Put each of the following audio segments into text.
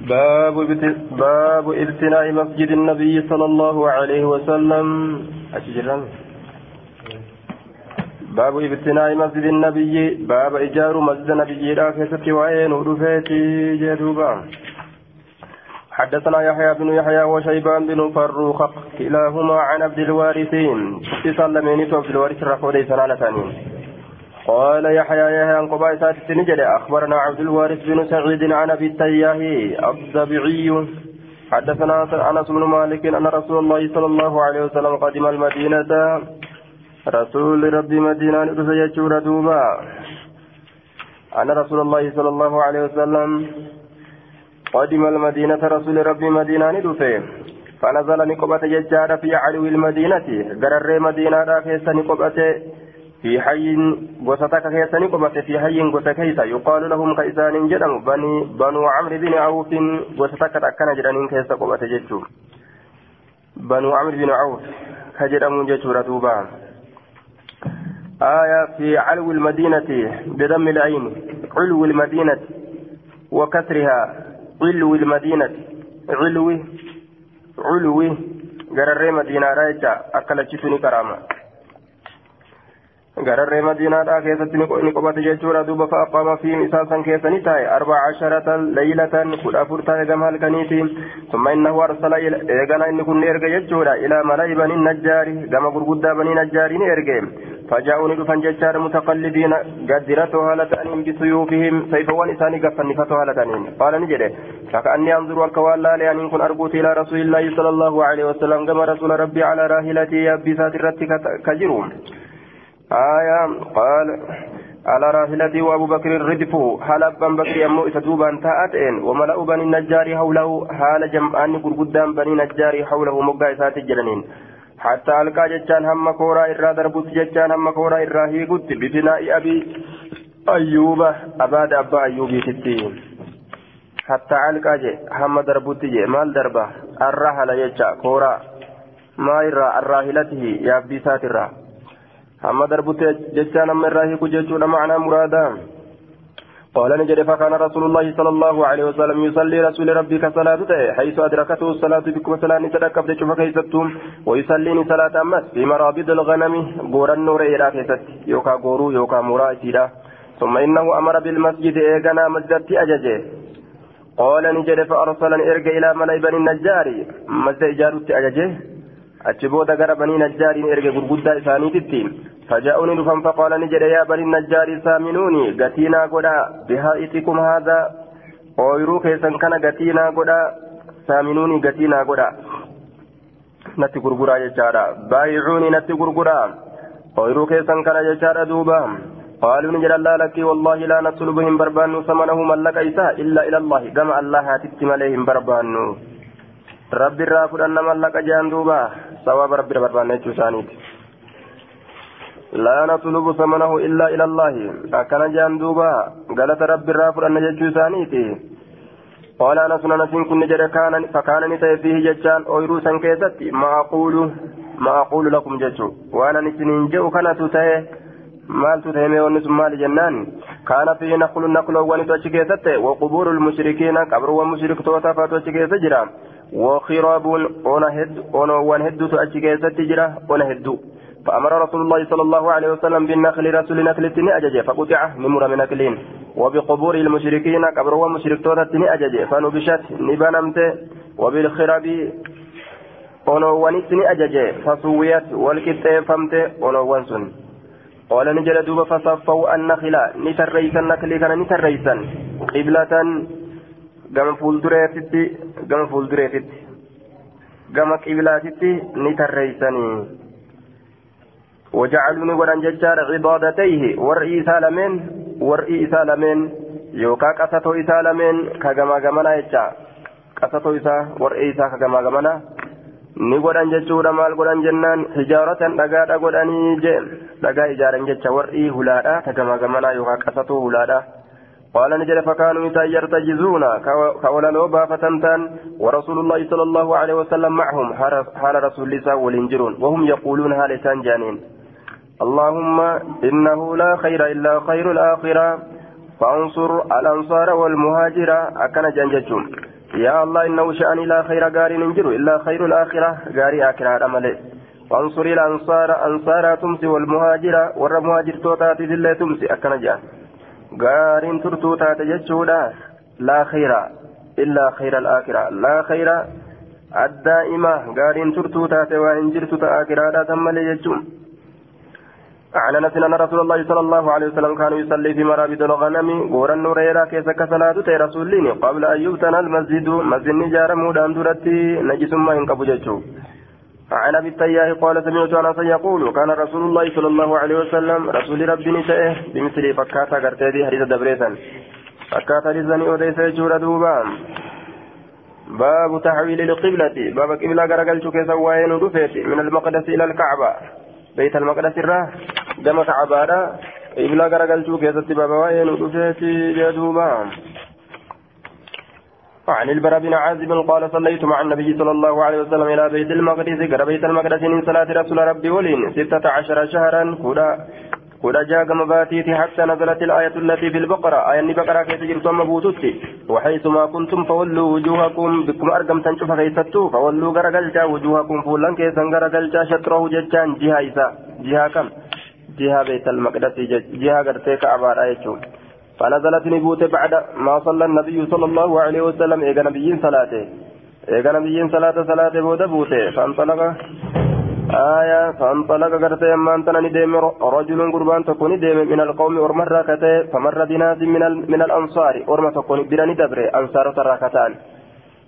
باب باب ابتناء مسجد النبي صلى الله عليه وسلم. باب ابتناء مسجد النبي باب إيجار مسجد النبي لا كيست وين ودفيتي جدوبا. حدثنا يحيى بن يحيى وشيبان بن فروخ كلاهما عن عبد الوارثين. تسلمين عبد الوارث رفودي سنانتين قال يحيى يحيى عن قبائل نجد أخبرنا عبد الوارث بن سعيد عن أبي التياه الضبعي حدثنا أنس بن مالك أن رسول الله صلى الله عليه وسلم قدم المدينة. رسول ربي مدينة رسول دوبا. أن رسول الله صلى الله عليه وسلم قدم المدينة رسول ربي مدينة ندفه فنزل نقبة ججار في علو المدينة. قرر مدينة راكيس نقبة في حي غوستك كيسني قبت في حي غوست كيسا. يقال لهم كيسان جدم بني بنو عمرو بن عوف غوستك أكنا جدنين كيسا قبت جتشو بنو عمرو بن عوف كجدم جتشو دوبا آية في علو المدينة بضم العين. علو المدينة وكسرها. علو المدينة. علو علو. غرر مدينة رايجا أكلتشتني كرامة. Jechuudha duuba fa'aqaama fi isaa san keessa ni taa'e arbaca casharatan laylatan kudha afur taa'e gama halkaniiti summa innahu arsala eegana inni kun ni erge jechuudha ilaa mala'i banii najjaari gama gurguddaa banii najjaari ni erge فجاءوا ندفن ججار متقلبين قدرته هالتانين بسيوفهم سيفوان إساني قفنفتها هالتانين قال نجده فكأني أنظر والكوالا لأن كن أرقوت إلى رسول الله صلى الله عليه وسلم كما رسول ربي على راهلتي يبسات الرتك كجروم آية قال على راحلتي وأبو بكر ردفه حال أبا بكر يمو إتدوبا تأتين وملأ بني النجار حوله حال جمعان قرقدام بني النجار حوله مقا إسات الجنين حتى ألقى جتان هم كورا إرى دربوت جتان هم كورا إرى هيقوت ببناء أبي أيوب أباد أبا أيوب ستين حتى ألقى جي هم دربوت جي مال دربة الرحل جتا كورا ما إرى الراحلته يا أبي ساترا أما دربت جتان أما الراهي كجتون معنى مرادا. قال نجد فكان رسول الله صلى الله عليه وسلم يصلي رسول ربي كصلاة حيث أدركته الصلاة بكم صلاة تدكب تشوف كيستم ويصلي صلاة أمس في مرابض الغنم غورا النور إلى كيست يوكا غورو يوكا مرائسيدا ثم إنه أمر بالمسجد إيغانا مسجد أججه. قال نجد فأرسلني إرجع إلى ملأ بني النجار. مسجد إجارة أججه. booda gara banii najjaariin erge gurguddaa isaaniititti فجاءوني دفن فقال نجد يا بني النجار سامنوني قتينا قدا بهائتكم هذا kana gatii naa godha saaminuuni gatii naa godha natti gurguraa jechaadha baayicuuni natti gurguraa ooyiruu keessan kana jechaadha duuba قالوا نجد الله لك والله لا نطلبهم بربان ثمنه ملك إساء إلا إلى الله كما الله هاتتم عليهم بربان رب الرافد أن ملك جان دوبا ثواب رب نجو سانيت لا نطلب ثمنه إلا إلى الله أكن جان دوبا قالت رب الرافد أن نجو سانيت قال أنا سنة كن نجد كان فكان نتي فيه ججان أويرو سنكيست ما أقول ما أقول لكم ججو وأنا نسنين جو maaltu taheme wanni sun maali jennaan kaana fihi naqlu naqloowwanitu achi keessatti waqubuuru lmushrikiina qabruwwan mushriktoota faatu achi keessa jira wakiraabuun onoowwan hedduutu achi keessatti jira ona hedduu فأمر رسول الله صلى الله عليه وسلم بالنخل رسول نخل أجج فقطع نمر من نخلين وبقبور المشركين قبروا مشرك توتت أجج فنبشت نبنمت وبالخراب أنوانت أجج فسويت والكتفمت أنوان سن. قال نجل دوب فصفوا النخل نتريسا النخل كان نتريسا. قبلة قام فولدريتي قام فولدريتي قام قبلاتي نتريسني. وجعلوا نقولان ججار عبادتيه ورئي سالمين ورئي سالمين يوكا قصتو سالمين كغما غمنا يجا قصتو إسا ورئي إسا كغما غمنا. ni godhan jechuudha maal godhan jennaan hijaaratan dhagaadha godhanii je dhagaa ijaaran jecha warri hulaadha tagama gamanaa yookaan qasatuu hulaadha قال نجد فكانوا يرتجزون كولالو بافتنتان ورسول الله صلى الله عليه وسلم معهم حال رسول الله والانجرون وهم يقولون هالتان جانين. اللهم إنه لا خير إلا خير الآخرة. فانصر الأنصار والمهاجر. أكن جنجتهم يا الله إنه شأني لا خير غاري ننجر إلا خير الآخرة. غاري آخرة أملي وانصر الأنصار. أنصار تمسي والمهاجر. ور مهاجر توتات ذلة تمسي. أكن جان. غاري ترتوتات جتشودا لا خير إلا خير الآخرة. لا خير الدائمة. غاري ترتوتات وإن جرت تآخرة تملي أنس أن رسول الله صلى الله عليه وسلم كان يصلي في مرابد الغنم غورا نوريرا كيس كصلاة رسول قبل أن يبتنى المسجد. مسجد نجار مودان درتي نجس ما ينقب ججو عن أبي التياه قال سمعت أنس يقول كان رسول الله صلى الله عليه وسلم رسول ربي نسائه بمثل فكاتا غرتي حديث دبريسا فكاتا لزني أوديس جورا دوبا. باب تحويل القبلة. باب قبلة غرقل كيسا وين من المقدس إلى الكعبة. بيت المقدس الراه دم كعبادا إبلا غرقلتو كيست بابا وين ودفيتي جدوبا وعن البراء بن عازب قال صليت مع النبي صلى الله عليه وسلم إلى بيت المقدس قال بيت المقدس من صلاة رسول ربي ولين ستة عشر شهرا كدا كدا جاء مباتيتي حتى نزلت الآية التي في البقرة آية البقرة كي تجر ثم بوتوتي وحيث ما كنتم فولوا وجوهكم بكم أرقم تنشف كيستو فولوا غرقلتا وجوهكم فولان كيسا غرقلتا شطره ججان جهة إسا جهة كم جهة بيت المقدس جهة غرتيك عبارة يجون فنزلت نبوت بعد ما صلى النبي صلى الله عليه وسلم. إيغا نبيين صلاته. إيغا نبيين صلاة صلاة بودا بوته. فانطلق. آية. فانطلق غرتي أما أنتنا نديم رجل قربان تكون نديم من القوم أرمى راكته فمر بناس من, من الأنصار. أرمى تكون براني دبره أنصار تراكتان.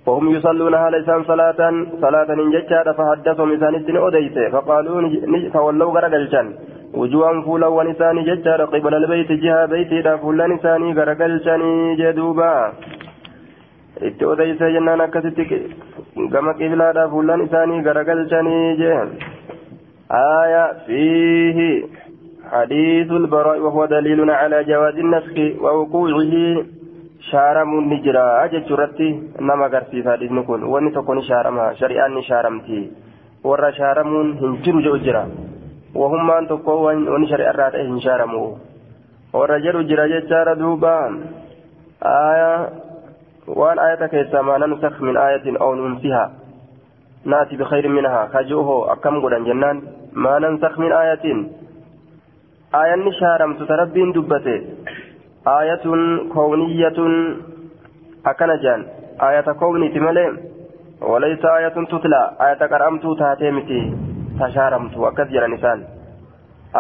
وهم يصلونها ليسان صلاة صلاة نجتشا فحدثهم إسان الدين أديسه فقالوا فولوا غرقلشان وجوههم فولا ونسان ججار قبل البيت جهة بيتي دا فولا نساني غرقلشاني جدوبا. itti odeyse jennaan akkasitti gama qiblaadha fuullan isaanii garagalchanii jeen آية فيه حديث البراء وهو دليل على جواز النسخ ووقوعه شارم النجرة أجد شرتي نما قرسيس حديث نكون. واني تكون شارمها شريان شارمتي ورى شارمون هنجر وهم أن تقوى واني شريان راتئ هنشارمو ورى جرو جرا جتشار دوبا آية وان آية كيسا ننسخ من آية أو ننسها ناتي بخير منها خجوه أكم قدن جنان ما ننسخ من آية آية نشارم تتربين دبته آية كونية أكنجان آية كوني تملي وليس آية تتلى آية كرمت تاتيمتي تشارمت وكذر نسان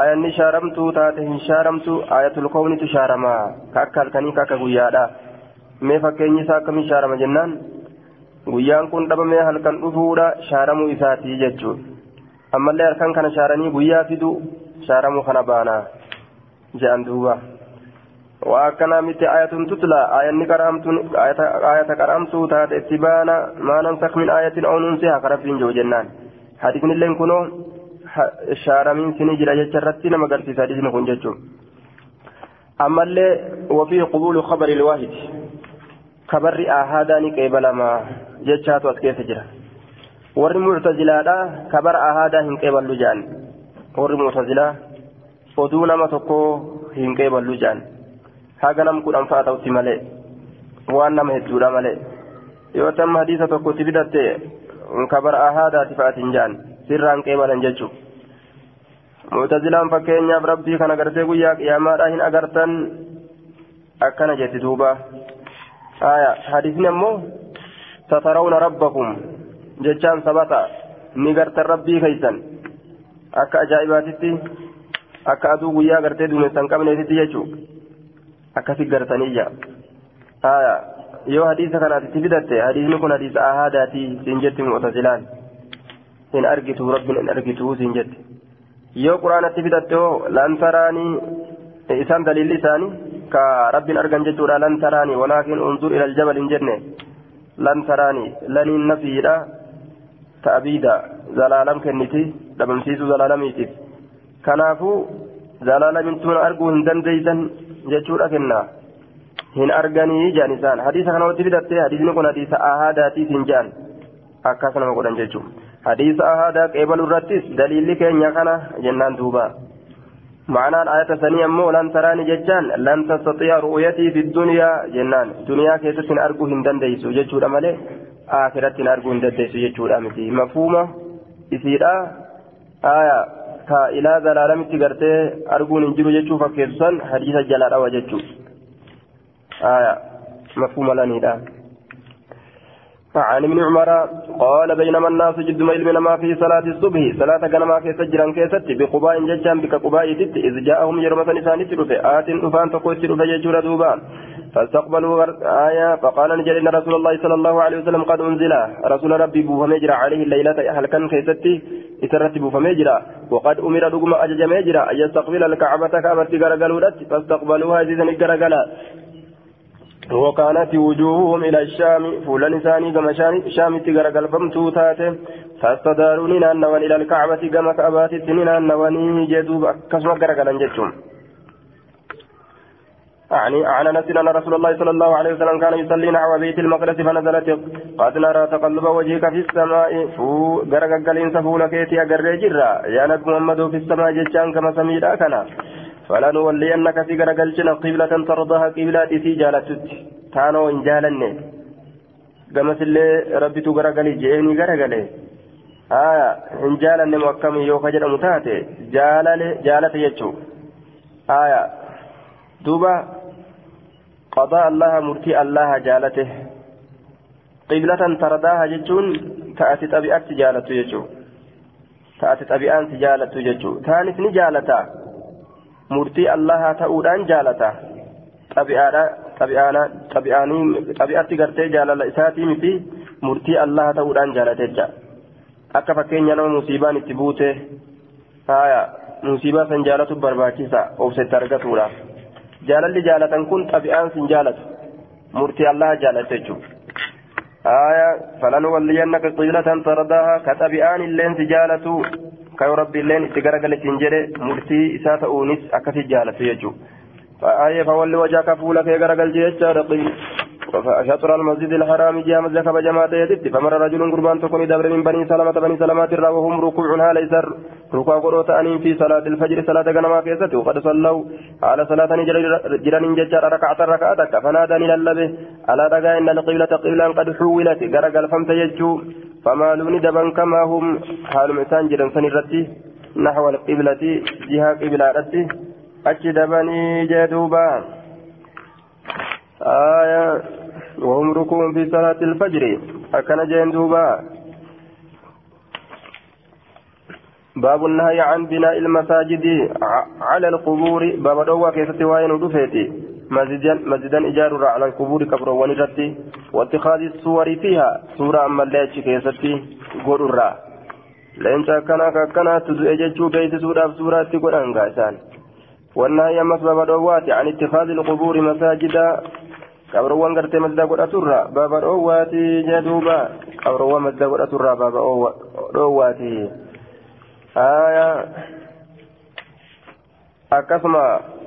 آية نشارمت تاتي شارمت آية الكون تشارما كأكل كني كأكا mee fakkeenyi isaa akkamiin shaarama jennaan guyyaan kun dhabamee halkan dhufuudha shaaramuu isaatii jechuudha ammallee halkan kana shaaranii guyyaa fidu shaaramuu kana baanaa je'an duuba waa akkanaa miti ayatun tutla ayanni ayata qaramtuu taate itti baana maanan sakmin ayatin oonuun siha karabbiin jiru jennaan hadisnilleen kunoo shaaramiin sini jira jecha irratti nama agarsiisa hadisni kun jechuudha ammallee wafii qubuulu khabari ilwaahid kabarri ahaadaani qeebalamaa jechaatu as keessa jira warri muctazilaadha kabara ahaadaa hin qeeballu jedhan warri muctazilaa oduu nama tokko hin qeeballu jedhan haga nam kudhan fa'a ta'utti malee waan nama hedduudha malee yoo tamma hadiisa tokkotti fidatte kabara ahaadaati fa'atiin jedhan sirraan qeebalan jechuu muctazilaan fakkeenyaaf rabbii kan agartee guyyaa qiyaamaadhaa hin agartan akkana jetti duuba آية حديثنا مو سترون ربكم جتان ثبتا نغرت ربي كيسا أكا أجائباتي أكا أدو ويا غرتي دون سنقمنا يتي يجو أكا في آية يو حديث كانت تفيدت حديث نكون حديث آهاداتي سنجت معتزلان إن أرجته رب إن أرجته سنجت يو قرآن تفيدت لن تراني إسان دليل لساني كرب أرجن جدورا لن تراني ولكن انظر إلى الجبل جنة لن تراني لن النفيرة تأبيدا زلالم كنتي دبمسيس زلالميتي كنافو زلالم تون أرجو هندن زيزن جدورا كنا hin arganii jaan isaan hadiisa kana watti fidattee hadiisni kun hadiisa ahaadaatii siin jaan akkas nama godhan jechuun hadiisa ahaadaa qeebalu irrattis daliilli keenya kana jennaan duuba معنى الآية الثانية مو لن تراني ججان لن تستطيع رؤيتي في الدنيا جنان دنيا كيست أرجو هندن ديسو ججود أمالي آخرة أرجو هندن ديسو ججود أمتي مفهومة إسيرا آية ka ilaa zalaalamitti gartee arguun hin jiru jechuu fakkeessu san aya mafhuma laniidha عن ابن عمر قال بينما الناس جد ميل ما في صلاة الصبح صلاة كنما في سجرا كيست بقباء ججان بك قباء تت إذ جاءهم يرمة نسان تلفي آت أفان تقوت تلفي يجور دوبان فاستقبلوا آية فقال نجل إن رسول الله صلى الله عليه وسلم قد أنزل. رسول ربي بوفا مجرى عليه الليلة أهل كان كيستي إسرت بوفا مجرى. وقد أمر دقم أجج مجرى أن يستقبل الكعبة كعبة غرقلوا فاستقبلوها زيزا غرقلا وكانت وجوههم إلى الشام فولان ثاني كما شام تغرقل فمتو تاته فاستداروا نانوان إلى الكعبة كما كعبات نانوان جدوب كسما غرقلا جتهم يعني عن انس أن رسول الله صلى الله عليه وسلم كان يصلي نحو بيت المقدس فنزلت قد نرى تقلب وجهك في السماء. فو غرق قلين سفولك يا جرا. يا نبي محمد في السماء جتان كما سميدا كان فلنولينك في غرقلتنا قبلة ترضاها قبلة في جالتت تانو إن جالني قمت اللي ربي تغرقلي جيني غرقلي آية إن جالني مؤكم يوكا جدا متاتي جالة جالة يجو آية دوبا قضاء الله مرتي الله جالته قبلة ترضاها جتون تأتي طبيعة جالته يجو تأتي طبيعة جالته يجو ثاني نجالتا murtii allaha ta'uudhaan jaalata xabi'aatti gartee jaalala isaatii miti murtii allaha ta'uudhaan jaalate jecha akka fakkeenya nama musiibaan itti buute haya musiibaa san jaalatu barbaachisa obsetti argatuudha jaalalli jaalatan kun xabi'aan sin jaalatu murtii allaha jaalate jechuudha qiblatan tardaaha ka xabi'aan illeen si jaalatu kayo rabbi illeen itti garagaletiin jedhe murtii isaa ta'uunis akkasi jaalatu jechuudha ayee fawalli wajaa fuula kee garagalche jechaadha شطر المسجد الحرام جاء مزك بجماعة يدت فمر رجل قربان تكون دبر من بني سلمة بني سلمة وهم ركوع ليس ركوع قروت أنين في صلاة الفجر صلاة جنما كيست وقد صلوا على صلاة جران ججار ركعة ركعتك فناداني للبه على رجاء إن القبلة قبلا قد حولت قرق الفمت يجو فمالوني دبن كما هم حال مسان جران سنرتي نحو القبلة جهة قبلة رتي. أجدبني جدوبا. آية وهم ركوع في صلاة الفجر. أكن جندوبا. باب النهي عن بناء المساجد على القبور. باب دوا كيف تواين ودفيتي. مسجدا مسجدا إجار على القبور كبر ونرتي واتخاذ الصور فيها. سورة أما الليتش كيستي قرر لين كان كان تدعي جتشو كيس سورة سورة تقول أنقاسان والنهي أمس باب دوات عن اتخاذ القبور مساجدا. qabroowwan gartee madda godhaturra baaba dhoowwaati jedhuuba qabroowwan madda godhaturra baaba dhoowwaati akkasuma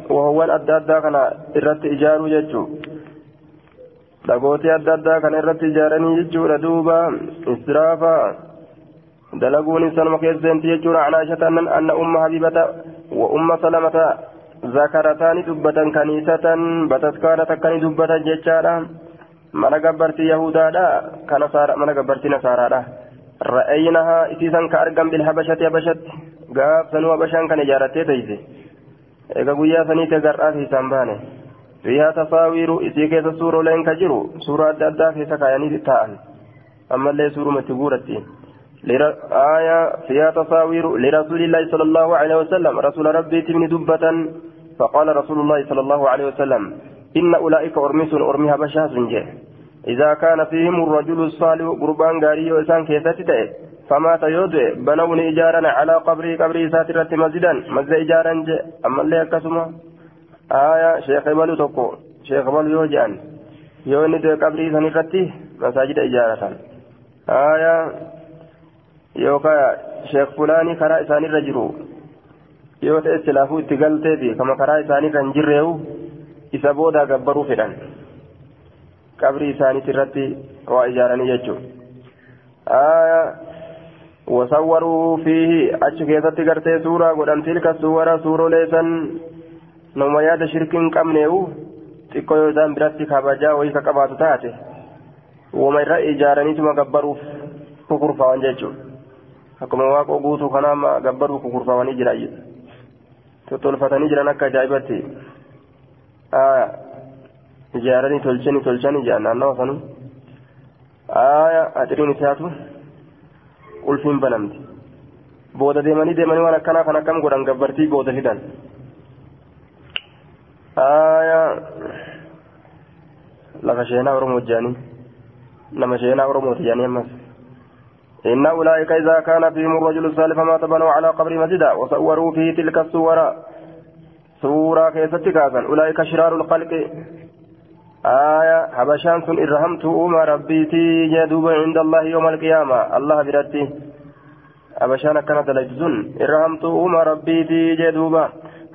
wahowwan adda addaa kana irratti ijaaruu jechuu dhagootii adda addaa kana irratti ijaaranii jechuudha duuba israafa dalaguun sanuma keessatti jechuudha an aishata anna umma habibata wa umma salamata zakarataani dubbatan kaniisatan bataskaana takkani dubbatan jechaadha mana gabbartii yahudaadha kana mana gabbartii nasaaraadha ra'aynaha isiisan ka argam bilhabashati habashatti gaafsanuu habashaan kan ijaarattee teeyse eega guyyaa saniite gar'aa isaan baane. Fiihaa tasaawiiru isii keessa suuroleen ka jiru suura adda addaa keessa kaayanii taa'an ammallee suurumatti guuratti. آية فيها تصاوير لرسول الله صلى الله عليه وسلم رسول ربي تبني دبة فقال رسول الله صلى الله عليه وسلم إن أولئك أرمس أرمها بشاس جه إذا كان فيهم الرجل الصالح قربان غاري وإنسان كيسات فمات يودع بنون إجارا على قبري قبري ساترة مسجدا مسجد إجارا أما اللي أكسما آية شيخ بلو تقو شيخ بلو يوجان يوني قبري سنفتي مساجد إجارة آية fulaanii karaa isaaniirra jiru yoo ta'e silaafuu itti galteefi kama karaa isaaniirra hin jirreewu isa boodaa gabbaruu fedhan qabrii isaaniitti irratti waa ijaaranii jechuudha وصوروا فيه أشكيتت قرتي سورة قدام تلك السورة سورة ليسا نوم ياد شرك قمنيو yoo isaan biratti kabajaa wayii ka qabaatu taate wama irra ijaaraniituma gabbaruuf kukurfaawan jechuudha akkuma waaqa guutuu kanaa gabbaruuf kukurfaawanii jira tottolfatanii jiran akka ajaa'ibatti ijaaranii tolchanii tolchanii jedhan naannawa sanuu aya axiriin isaatu ulfiin banamti booda deemanii deemanii waan akkanaa kan akkam godhan gabbartii booda fidan lafa sheenaa oromoo jedhanii nama sheenaa oromooti jedhanii ammas إن أولئك إذا كان فيهم الرجل الصالح فمات بنوا على قبر مسجدا وصوروا فيه تلك الصور سورة كيست كاسا أولئك شرار الخلق آية حبشان سن إرهمت أم ربيتي جدوب عند الله يوم القيامة. الله برتي. حبشان كانت لجزن. إرهمت أم ربيتي جدوب.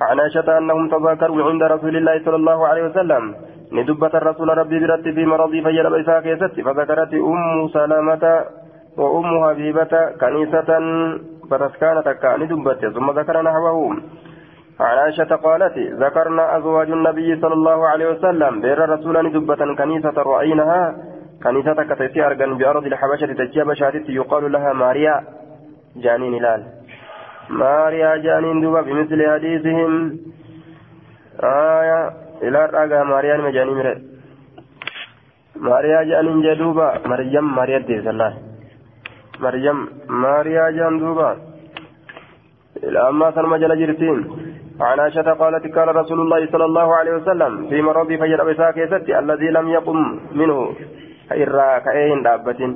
عن عائشة أنهم تذاكروا عند رسول الله صلى الله عليه وسلم. ندبة الرسول ربي برتي في مرضي فجر بيسا كيست فذكرت أم سلامة وأم حبيبة كنيسة فتسكانت كأن دبت ثم ذكر نحوه عن عائشة قالت ذكرنا أزواج النبي صلى الله عليه وسلم بير رسولا دبة كنيسة رأيناها كنيسة كتيتي أرجن بأرض الحبشة تجي بشاتي يقال لها ماريا جانين هلال ماريا جانين دوبا بمثل حديثهم. آية إلى الرقا ماريا مجاني مرد ماريا جانين جدوبا مريم ماريا ديس الله مريم ماريا جان دوبا. إلى أما سلمى جل جرتين. عن عائشة قالت كان رسول الله صلى الله عليه وسلم في مرض فجر بساك الذي لم يقم منه. إرى كأين دابة؟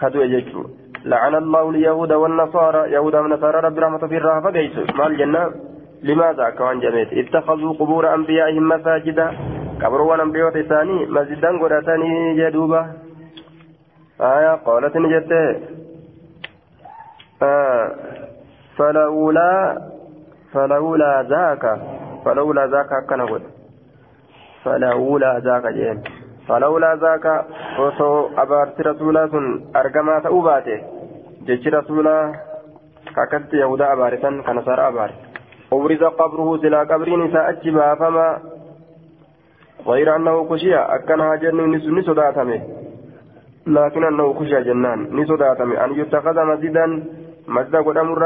كدو يجتو لعن الله اليهود والنصارى. يهود والنصارى رب رحمة في الرهفة قيس مع الجنة لماذا كمان جميت؟ اتخذوا قبور أنبيائهم مساجدا. قبروا أنبياء ثاني مسجدا قراتني جدوبة. آية قالت نجت آه فلولا فلولا ذاك فلولا ذاك كان قد فلولا ذاك جين فلولا ذاك وصو أبارت رسولا سن أرقما تأوباته جيش رسولا كاكست يهودا أبارتا كنصار أبارت. أبرز قبره سلا قبر نساء أجبا فما. غير أنه كشيا أكنها جن نسوداتمه لكن أنه كشيا جنان. نسوداتمه أن يتخذ مسجدا مسجد قد أمر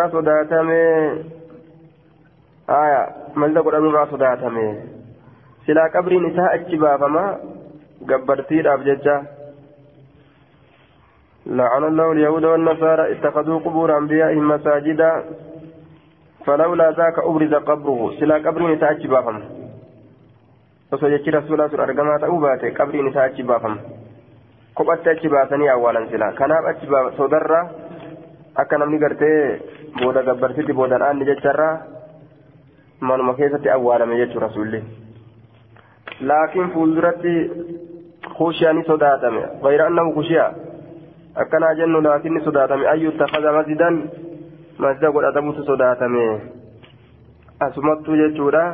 سوداتمه aya malda godhanurraa sodaatame silaa qabriin isaa achi baafama gabbartiidhaaf jecha لعن الله اليهود والنصارى اتخذوا قبور أنبيائهم مساجدا فلولا ذاك أبرز قبره سلا قبر نتاج بافم osoo jechi rasuulaa sun argamaa ta'uu baate qabriin isaa achi baafama kophatti achi baasanii awwaalan sila kanaaf achi sodarraa akka namni gartee booda gabbarsitti boodan aanni jecharraa manuma keessatti awwaalame jechuudha rasuulli laakiin fuulduratti kushiyaa ni sodaatame gayra annahu kushiyaa akkanaa jennu laakiin ni sodaatame ayyuu takaza masjidan masjida godhatamutu sodaatame asumattuu jechuudha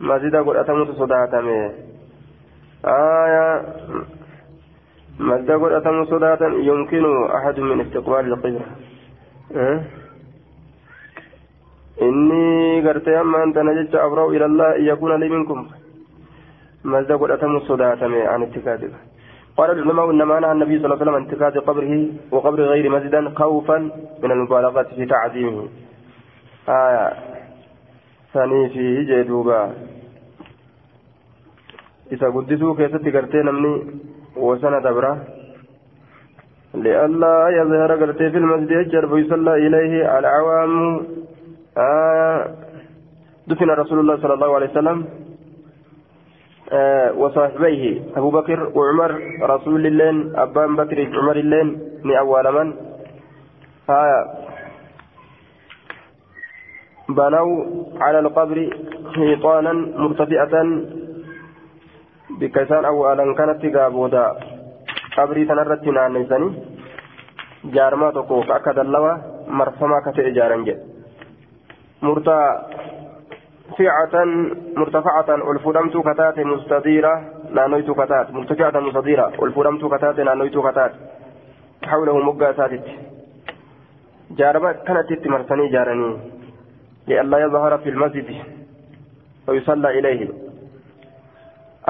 masjida godhatamutu sodaatame aya masjida godhatamu sodaatan yumkinu ahadu min istiqbaali alqibla أنت نجدت أبرأ إلى الله أن يكون لي منكم ماذا قد أتم الصداة عن اتكاذه قال العلماء إنما نهى النبي صلى الله عليه وسلم عن اتخاذ قبره وقبر غير مسجدا خوفا من المبالغة في تعظيمه آية ثاني فيه جدوبا إذا قدسوا كيست قرتين أمني وسنة دبرة لئلا يظهر قرتي في المسجد يجر ويصلى إليه العوام دفن رسول الله صلى الله عليه وسلم آه وصاحبيه أبو بكر وعمر رسول الله أبا بكر عمر الله من أول من. آه بنوا على القبر حيطانا مرتفعة بكيسان أولا كانت قابودا قبري تنرت نانيساني جارما تقوك أكد اللوى مرفما كتئ جارنجي. مرتفعة مرتفعة الفرمت كتات مستديرة نانويت كتات. مرتفعة مستديرة. الفرمت كتات نانويت كتات. حوله مقاسات جاربا كانت تمرسني جارني. لئلا يظهر في المسجد ويصلى إليه.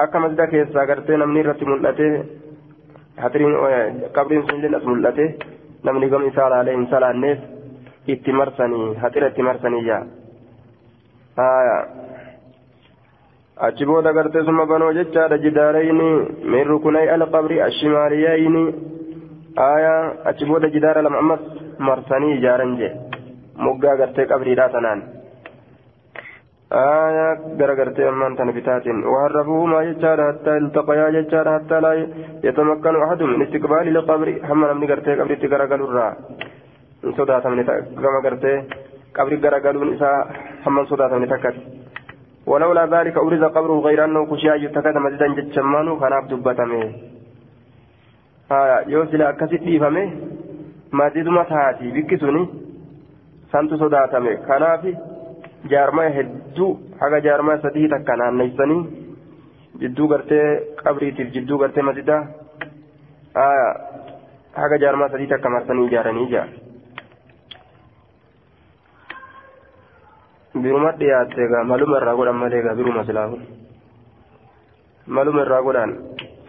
akka masjida keessaa gartee namni irratti mul'ate hatiriin qabriin sun illee as mul'ate namni gam isaa laalee hin salaanneef itti marsanii hatira itti marsanii jaa achi booda gartee summa banoo jechaadha jidaarayni min rukunay alqabri ashimaaliyayni aya achi booda jidaara lama ammas marsanii ijaaran jee moggaa gartee qabriidhaa tanaan آية غرغرت أمان تنبتات وهربوهما ججار حتى التقيا ججار حتى لا يتمكن أحد من استقبال القبر هم نمني غرتي قبر تغرغل الرا من كما غرتي قبر غرغل نساء هم صدات من تكت ولولا ذلك أورز قبره غير أنه كشيا يتكت مزيدا جتشمان خناب دبتمه آية يوسل أكسي ديفمه مزيد متاتي بكسوني سانتو صداتمه كنافي jaarmaa hedduu haga jaarmaa sadii takka naanneessanii jidduu gartee qabriitiif jidduu gartee masidaa haga jaarmaa sadii takka marsanii ijaaranii ijaa biruma dhiyaatte egaa maluma irraa godhan malee egaa biruma silaahu maluma irraa godhan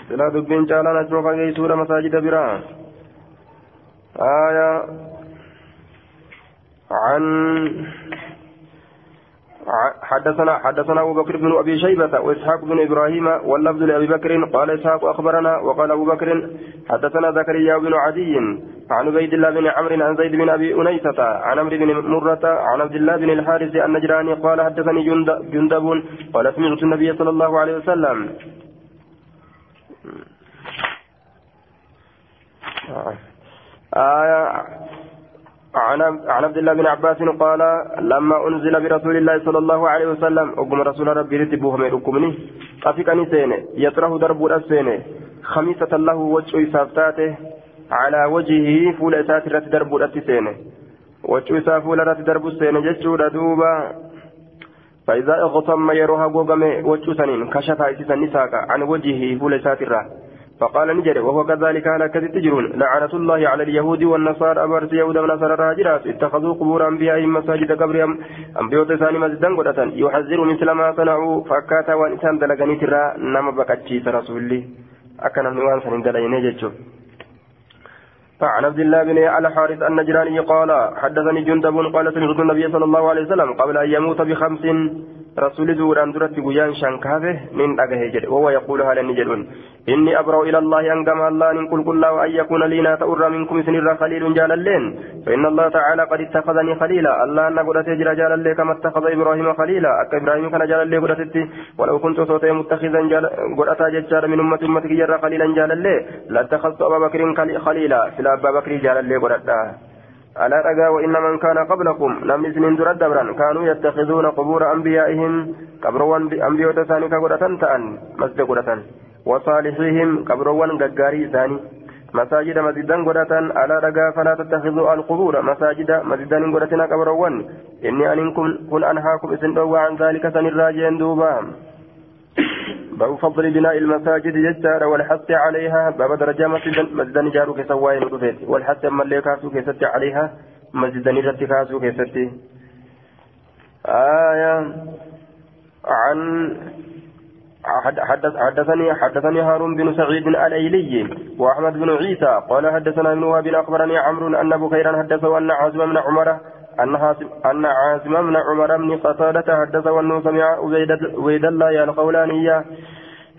silaa dubbiin caalaan achuma fageessuudha masaajida biraa آية عن حدثنا حدثنا أبو بكر بن أبي شيبة وإسحاق بن إبراهيم واللفظ لأبي بكر قال إسحاق أخبرنا وقال أبو بكر حدثنا زكريا بن عدي عن عبيد الله بن عمرو عن زيد بن أبي أنيسة عن عمرو بن مرة عن عبد الله بن الحارث النجراني قال حدثني جند جندب قال سمعت النبي صلى الله عليه وسلم. آية عن عبد الله بن عباس قال لما أنزل برسول الله صلى الله عليه وسلم اقم رسول ربي رتبوه من ركمني أفكني سينه يطرح درب السينه خميسة له وجه سافتاته على وجهه فول اسات رت درب السينه وجه سافول رت درب السينه جچودا دوبا فإذا اغتم يروها غوغمه وجه سنين كشف عيسى النساء عن وجهه فول اسات الرات فقال نجري وهو كذلك على كذب تجرون. لعنة الله على اليهود والنصارى أبرت يهود ونصارى راجرات اتخذوا قبور أنبيائهم مساجد قبرهم. أنبياء تساني مسجدا قدة يحذر مثل ما صنعوا. فكاتا وإنسان دلقني ترى نما بكتشيس رسولي أكن من وان سنين دلقني فعن عبد الله بن الحارث النجراني قال حدثني جندب قال سمعت النبي صلى الله عليه وسلم قبل أن يموت بخمس رسول زوران درت بيان شنكافه من أجهجر وهو يقول هل نجدون. إني أبرأ إلى الله أن كما الله إن قل قل أن يكون لي ناتأر منكم سنر خليل جال اللين فإن الله تعالى قد اتخذني خليلا. الله أن قد تجرى جال اللي كما اتخذ إبراهيم خليلا. أك إبراهيم كان جال اللي قد ولو كنت صوتي متخذا جال قد أتى من أمة أمتك جرى خليلا جال اللي لاتخذت أبا بكر خليلا. سلا أبا بكر جال اللي قد ألا رجا وإن من كان قبلكم لم يزن درد دبرا كانوا يتخذون قبور أنبيائهم قبروا أنبياء تساني كقرة تأن مسجد قرة وصالحيهم قبروا غغاري ثاني. مساجد مسجدا قرة ألا رجا فلا تتخذوا القبور. مساجد مسجدا قرة قبروا إني أنكم كن أنهاكم إذن عن ذلك سنراجين دوبا. باب فضل بناء المساجد جدار والحث عليها. باب درجة مسجدا جارو كسواي ندفت والحث أما اللي كاسو كيست عليها. مسجدا نرت كاسو كيست آية عن حدث حدثني حدثني هارون بن سعيد الأيلي وأحمد بن عيسى قال حدثنا ابن وهب أخبرني عمرو أن بخيرا حدثه أن عازم بن عمر أن أن عاصم بن عمر بن قتادة حدث وأنه سمع عبيد الله يا القولانية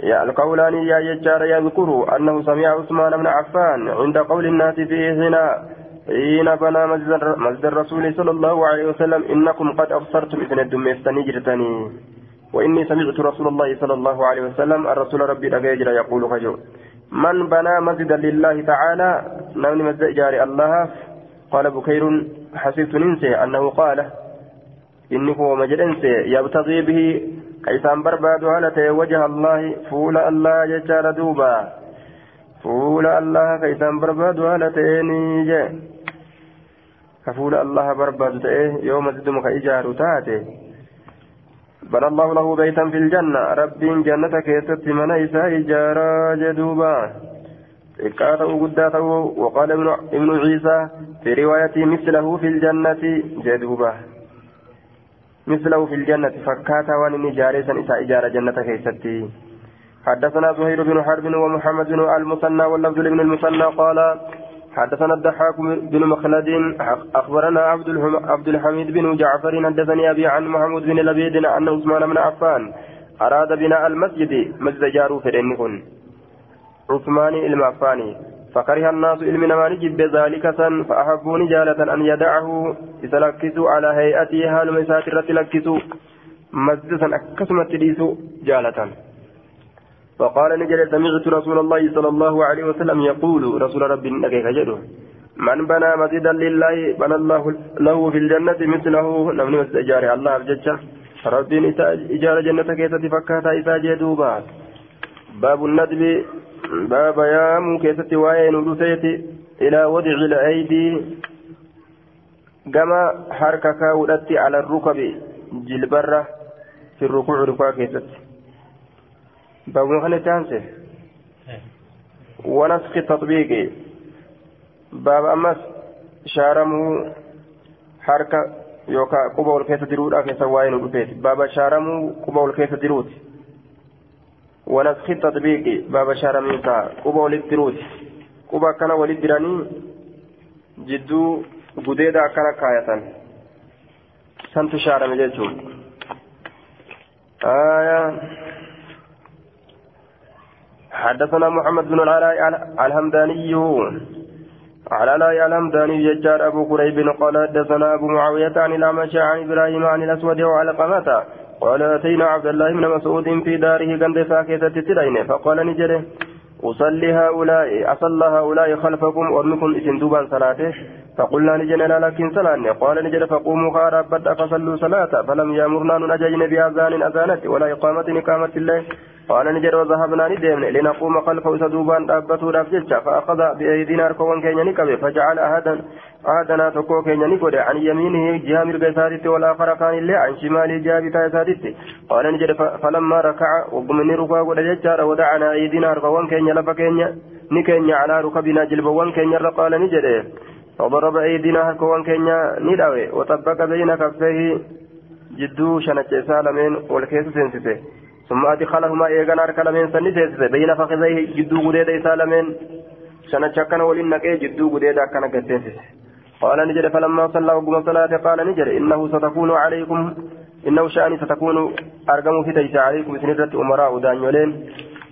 يا القولانية يجار يذكر أنه سمع عثمان بن عفان عند قول الناس فيه هنا حين بنى مسجد الرسول صلى الله عليه وسلم إنكم قد أبصرتم إذن الدميستني جرتني. وإني سمعت رسول الله صلى الله عليه وسلم الرسول ربي رجل يقول خجو. من بنى مسجدا لله تعالى نمني مسجد جاري الله قال بكير حسبت ننسي أنه قال إني هو مجد أنسي يبتغي به كيسان برباد هالة وجه الله فول الله ججار دوبا فول الله كيسان برباد هالة نيجي كفول الله برباد تأيه يوم تدمك إجار تاتي بنى الله له بيتا في الجنة رب جنتك يتت من إساء إجارا جدوبا. إكاته قداته وقال ابن, عيسى في روايته مثله في الجنة جدوبة. مثله في الجنة فكاتا وان جاريسا إسا إجارة جنة كيستي. حدثنا زهير بن حرب ومحمد بن المثنى واللفظ بن المثنى قال حدثنا الضحاك بن مخلد أخبرنا عبد عبد الحميد بن جعفر حدثني أبي عن محمود بن لبيد أن عثمان بن عفان أراد بناء المسجد مسجد جارو فرنكن. عثمان المعفاني فكره الناس علمنا ما نجب ذلك سن فأحبوا جالة أن يدعه يتلكسوا على هيئته هال مساتر تلكسوا مسجدا أكسمت تليسوا جالة. فقال نجل سمعت رسول الله صلى الله عليه وسلم يقول رسول ربي نكيك جدو من بنى مسجدا لله بنى الله له في الجنة مثله. نمني مسجد الله بججة ربي إجارة جنة كيسة فكاتا إذا جدوبا باب الندب باب يامو كيسة وين ودسيتي إلى وضع الأيدي. كما حركك ودتي على الركب جلبرة في الركوع ركوع كيسة. باب خلي تانسي ونسخ التطبيق. باب أمس شارمو حركة يوكا قبا والكيسة درودا كيسة واين ودفيت باب شارمو قبا والكيسة دروت ونسخ التطبيق. باب شارميسا قبا والدروت قبا كان ولدراني جدو gudeeda akkana kaayatan santu shaarame jechuun حدثنا محمد بن العلاء الهمداني. على لا الهمداني ججار أبو قريب قال حدثنا أبو معاوية عن الأعمش عن إبراهيم عن الأسود وعلى قمته قال أتينا عبد الله بن مسعود في داره قند ساكتة تلين فقال نجري أصلي هؤلاء أصلى هؤلاء خلفكم وأمكم إسن دوبان صلاته. فقلنا نجنا لكن صلاة. قال نجد فقوموا خارب بدأ فصلوا صلاة. فلم يأمرنا نجين بأذان أذانة ولا إقامة إقامة الله. قال نجد وذهبنا ندم لنقوم خلفه سدوبان دابته رافجتش فأخذ بأيدينا ركوان كينيا نكبه فجعل أحدا أحدنا تكو كينيا نكود عن يمينه مرقى سادت والآخر كان الله عن شماله جهة بتاع سادت قال نجد فلما ركع وقمني ركوع ودجتش ودعنا أيدينا ركوان كينيا لفا كينيا نكينيا على ركبنا جلبوان كينيا قال نجد فضرب أيدينا هكوان كينيا نداوي وطبق بين كفيه جدو شنچ سالمين والكيس سنسته. ثم أدخلهما إيغان أرك لمن سني سيسه بين فخذيه جدو قديد كان ولين نقي جدو قديد أكنا قتنسه قال نجر فلما صلى وقم صلاة قال نجر إنه ستكون عليكم إنه شأني ستكون أرقم في تيس عليكم. سنرة أمراء دانيولين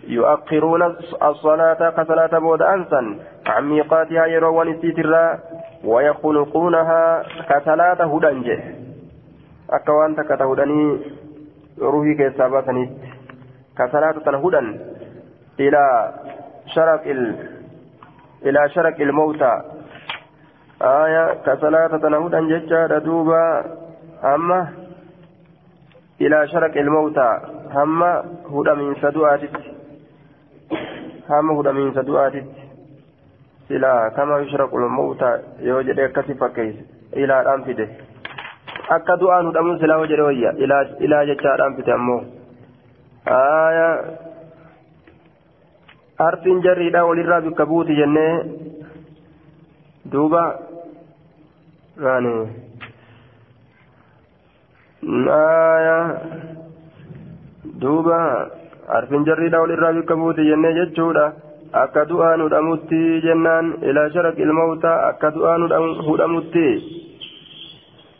يؤخرون الصلاة كصلاة بود أنسا عن ميقاتها يروان السيترا ويخلقونها كصلاة هدنجة. أكوان تكتهدني روحي كيسا باسنيت كصلاة تنهدا إلى شرق ال... إلى شرق الموتى آية كصلاة تنهدا ججا دوبا أما إلى شرق الموتى هم هدى من سدواتت هم هدى من سدواتت إلى كما يشرق الموتى يوجد كسف كيس إلى الأنفده akka du'aan hudhamuun silaa hoo jedhe wayya ilaa jechaadhaan fite ammoo aya harfiin jarriidha walirraa bikka buuti jennee duuba yani aya duuba harfiin jarriidha walirraa bikka buuti jennee jechuudha akka du'aan hudhamutti jennaan ilaa sharaq ilmawtaa akka du'aan hudhamutti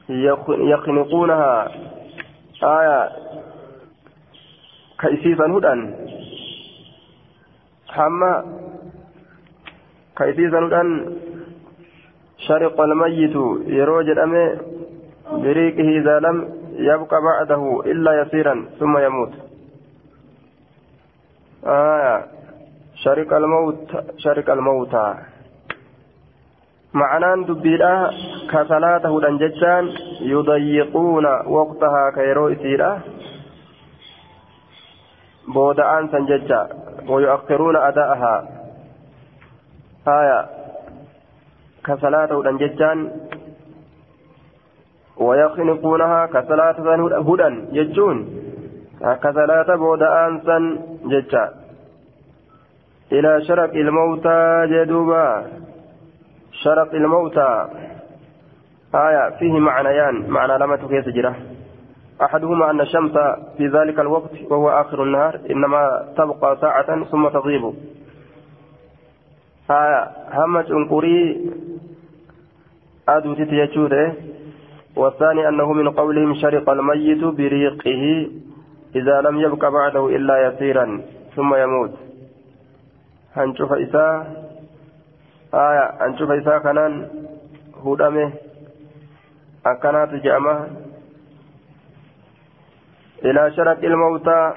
يخنقونها آية. كيسيسا هدى حما. كيسيسا هدى شرق الميت. يروج الأمي بريقه إذا لم يبقى بعده إلا يسيرا ثم يموت. آية. شرق الموت. شرق الموتى. معنان دبيرا كصلاة هدن ججان يضيقون وقتها كيرو إسيرا بودعان سنججا ويؤخرون أداءها. آية. كصلاة هدن ججان ويخنقونها كصلاة هدن ججون. كصلاة بودعان سن ججا إلى شرق الموتى جدوبا. شرق الموتى. آية فيه معنيان معنى لما تكيس جرة أحدهما أن الشمس في ذلك الوقت وهو آخر النهار إنما تبقى ساعة ثم تغيب. آية همت أنقري أدو تتيجوده. والثاني أنه من قولهم شرق الميت بريقه إذا لم يبق بعده إلا يسيرا ثم يموت. هنشوف إساء آية هنشوف إساء كنان هدمه أكنات جأمه إلى شرق الموتى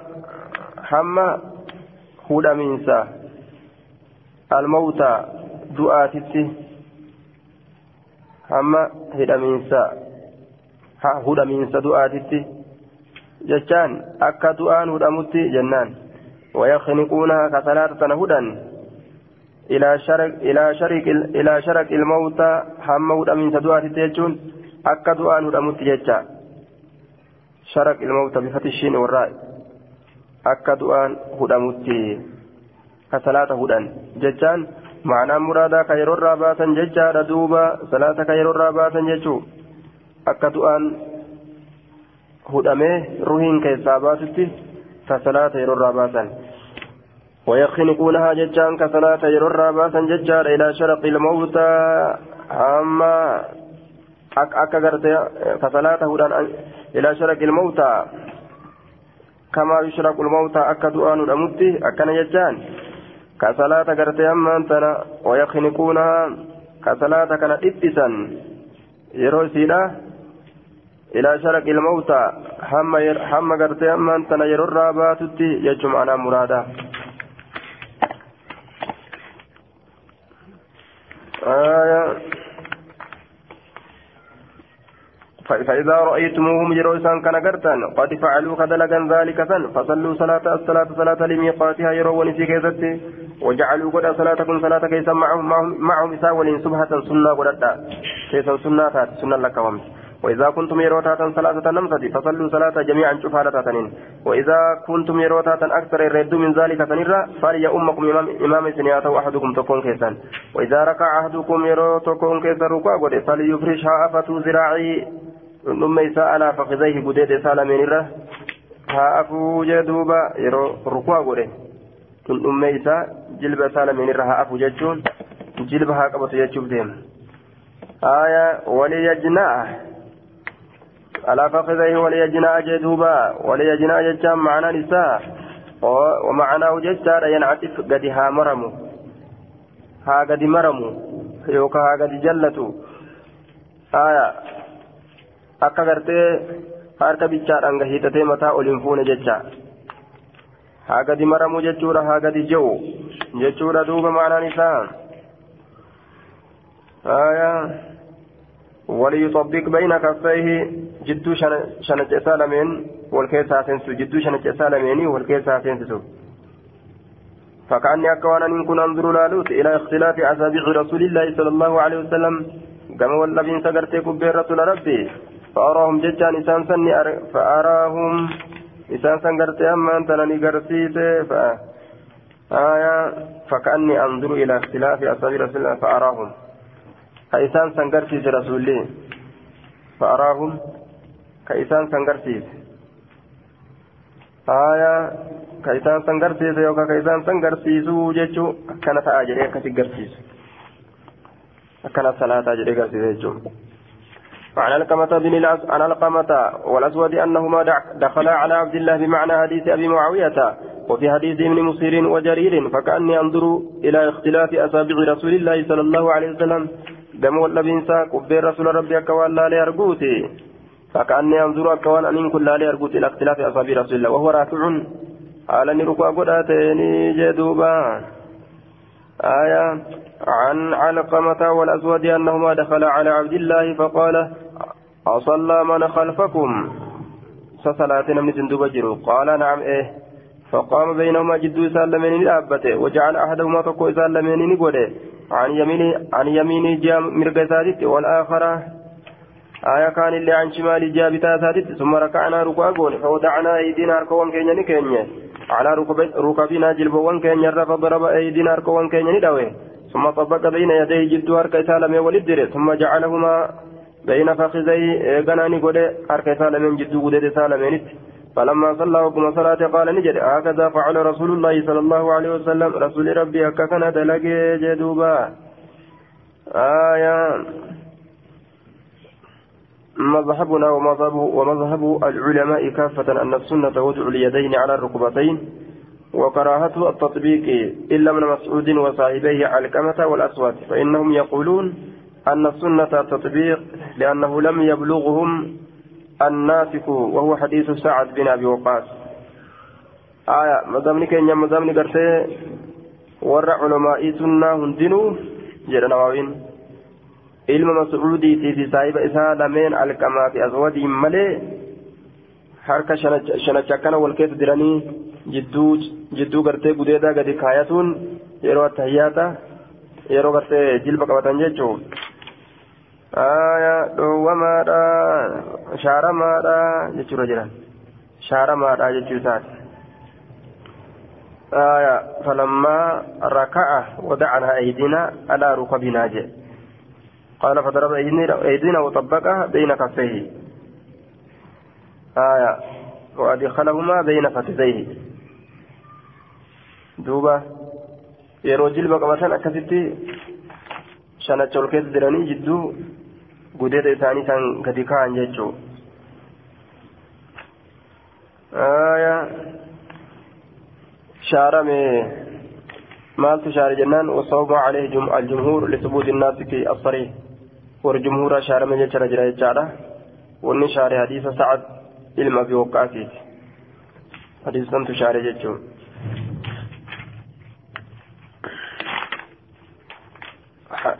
حمى هدمينسا الموتى دعاتي حمى هدمينسا hudhamiinsa du'aatitti jechaan akka du'aan hudhamutti jennaan ويخنقونها كصلاة هدى إلى شرق إلى شرق إلى شرق الموتى حمود من سدوات تيجون أكا دعاء هدمت ججا شرق الموتى بفتح الشين والراء أكا دعاء هدمت كصلاة هدى ججان معنى مرادا كيرو الراباتا ججا دوبا صلاة كيرو الراباتا ججو ruhiin keessaa baasutti ka salaata yeroo irraa baasan ويخنقونها ججان كصلاة يرر باسا ججار إلى شرق الموتى. أما أك أك كصلاة هدان إلى شرق الموتى. كما يشرق الموتى أك دؤان الأمتي أكن ججان كصلاة قرتي أما أنتنا ويخنقونها كصلاة كانت إتسا يروسينا إلى شرق الموتى. هم هم قرتي أما أنت نير الرابات يجمع أنا مرادا. آية. فإذا رأيتموهم جروسا كان قرتان قد فعلوا كدلقا ذلك سن فصلوا صلاة الصلاة صلاة لميقاتها يرون في كيستي وجعلوا قد صلاتكم صلاة كيسا معهم معهم, معهم إساء ولين سبحة سنة قد كيسا سنة سنة لك ومس وإذا كنتم يروتاتا ثلاثة نمسة فصلوا صلاة جميعا شفالة تنين وإذا كنتم يروتاتا أكثر الرد من ذلك تنرى فلي أمكم إمام, سنياته أحدكم تكون كيسا وإذا ركع أحدكم يرو تكون كيسا ركوع فليفرشها أفتو ذراعي ثم إساء على فخذيه بديد سالمين الره ها أفو جدوبا يرو ركوع قده ثم إساء جلب سالمين الره ها أفو ججون جلبها قبط ديم. آية وليجناه. على فخذيه وليجنى جدوبا وليجنى جتام معنى نساء ومعناه جتار ينعطف قد ها مرمو ها قد مرمو يوكا ها قد جلتو آية akka gartee harka bichaadhaan gahiitatee mataa ol hin fuune jecha haa gadi maramuu jechuudha haa gadi je'u jechuudha duuba maanaan isaa جدو شنج سالمين والكيسا سنسو جدو شنج سالمين والكيسا سنسو فكأني أكوان أن كن أنظر لالوت إلى اختلاف أصابع رسول الله صلى الله عليه وسلم كما والذين سقرت كبير رسول ربي فأراهم ججان إسان سني فأراهم إسان سنقرت أما أنت لني قرسيت آية فكأني أنظر إلى اختلاف أصابع رسول الله فأراهم كإسان سنقرسيس رسولي فأراهم كإسان سنقرسيس آية كإسان سنقرسيس يوكا كإسان سنقرسيسو جيتشو كانت آجري أكتي قرسيس كانت صلاة آجري قرسيس جيتشو وعن القمة بن الأس... عن القمة والأسود أنهما دخلا على عبد الله بمعنى حديث أبي معاوية. وفي حديث ابن مسير وجرير فكأني أنظر إلى اختلاف أصابع رسول الله صلى الله عليه وسلم. قام واللبينسا قبير رسول ربي أكوان لا فكأني أنظر أكوان أن كل لا ليرقوتي إلى اختلاف أصابع رسول الله وهو راكع على نرقى قداتين جدوبا آية عن علقمة والأسود أنهما دخلا على عبد الله فقال أصلى من خلفكم سصلاة من سندوب جرو قال نعم إيه فقام بينهما جدو سالمين لأبته وجعل أحدهما تقو سالمين نقوله عن يمين عن يمين جام مرقى والآخرة آية كان اللي عن شمال جابتا سادت ثم ركعنا ركوع فوضعنا أيدينا أركوان كينيا كينيا على ركبنا جلبوان كين يرى فضرب أيدينا أركوان كين ندوي ثم طبق بين يديه جد أركي سالمي ولدر ثم جعلهما بين فخذي غناني قد أركي سالمين جد قد سالمين فلما صلى وقم صلاة قال نجد. هكذا فعل رسول الله صلى الله عليه وسلم. رسول ربي هكذا دلقي جدوبا. آية مذهبنا ومذهب ومذهب العلماء كافة أن السنة وضع اليدين على الركبتين وكراهة التطبيق إلا من مسعود وصاحبيه علقمة والأسود فإنهم يقولون أن السنة التطبيق لأنه لم يبلغهم الناسك وهو حديث سعد بن أبي وقاص. آية مدامني كينيا مدامني قرتي ورع علماء سنة هندنو جرى نواوين ilma mas'uudiitii fi saahiba isaa lameen alqamaa fi aswadiin malee harka shanacha akkana wal keessa jiranii jidduu gartee gudeedaa gadi kaayatuun yeroo attahiyyaata yeroo gartee jilba qabatan jechuun dhoowwamaadha shaaramaadha jechuudha jiran shaaramaadha jechuu isaati. آية فلما ركع ودعنا أيدينا على ركبنا جئ قال فضرب أيدينا وطبقها بين كفيه آية وأدخلهما بين فخذيه دوبا jilba qabatan akkasitti shanacha ol keessa jiranii jidduu gudeeda isaanii san gadi ka'an jechuu shaarame maaltu shaare jennaan wasawma calayhi aljumhuur lisubuuti innaasiki asariih والجمهور شار من يجرى جرى جارة والنشار حديث سعد علم أبي وقاسيت حديث سنت شار جتشو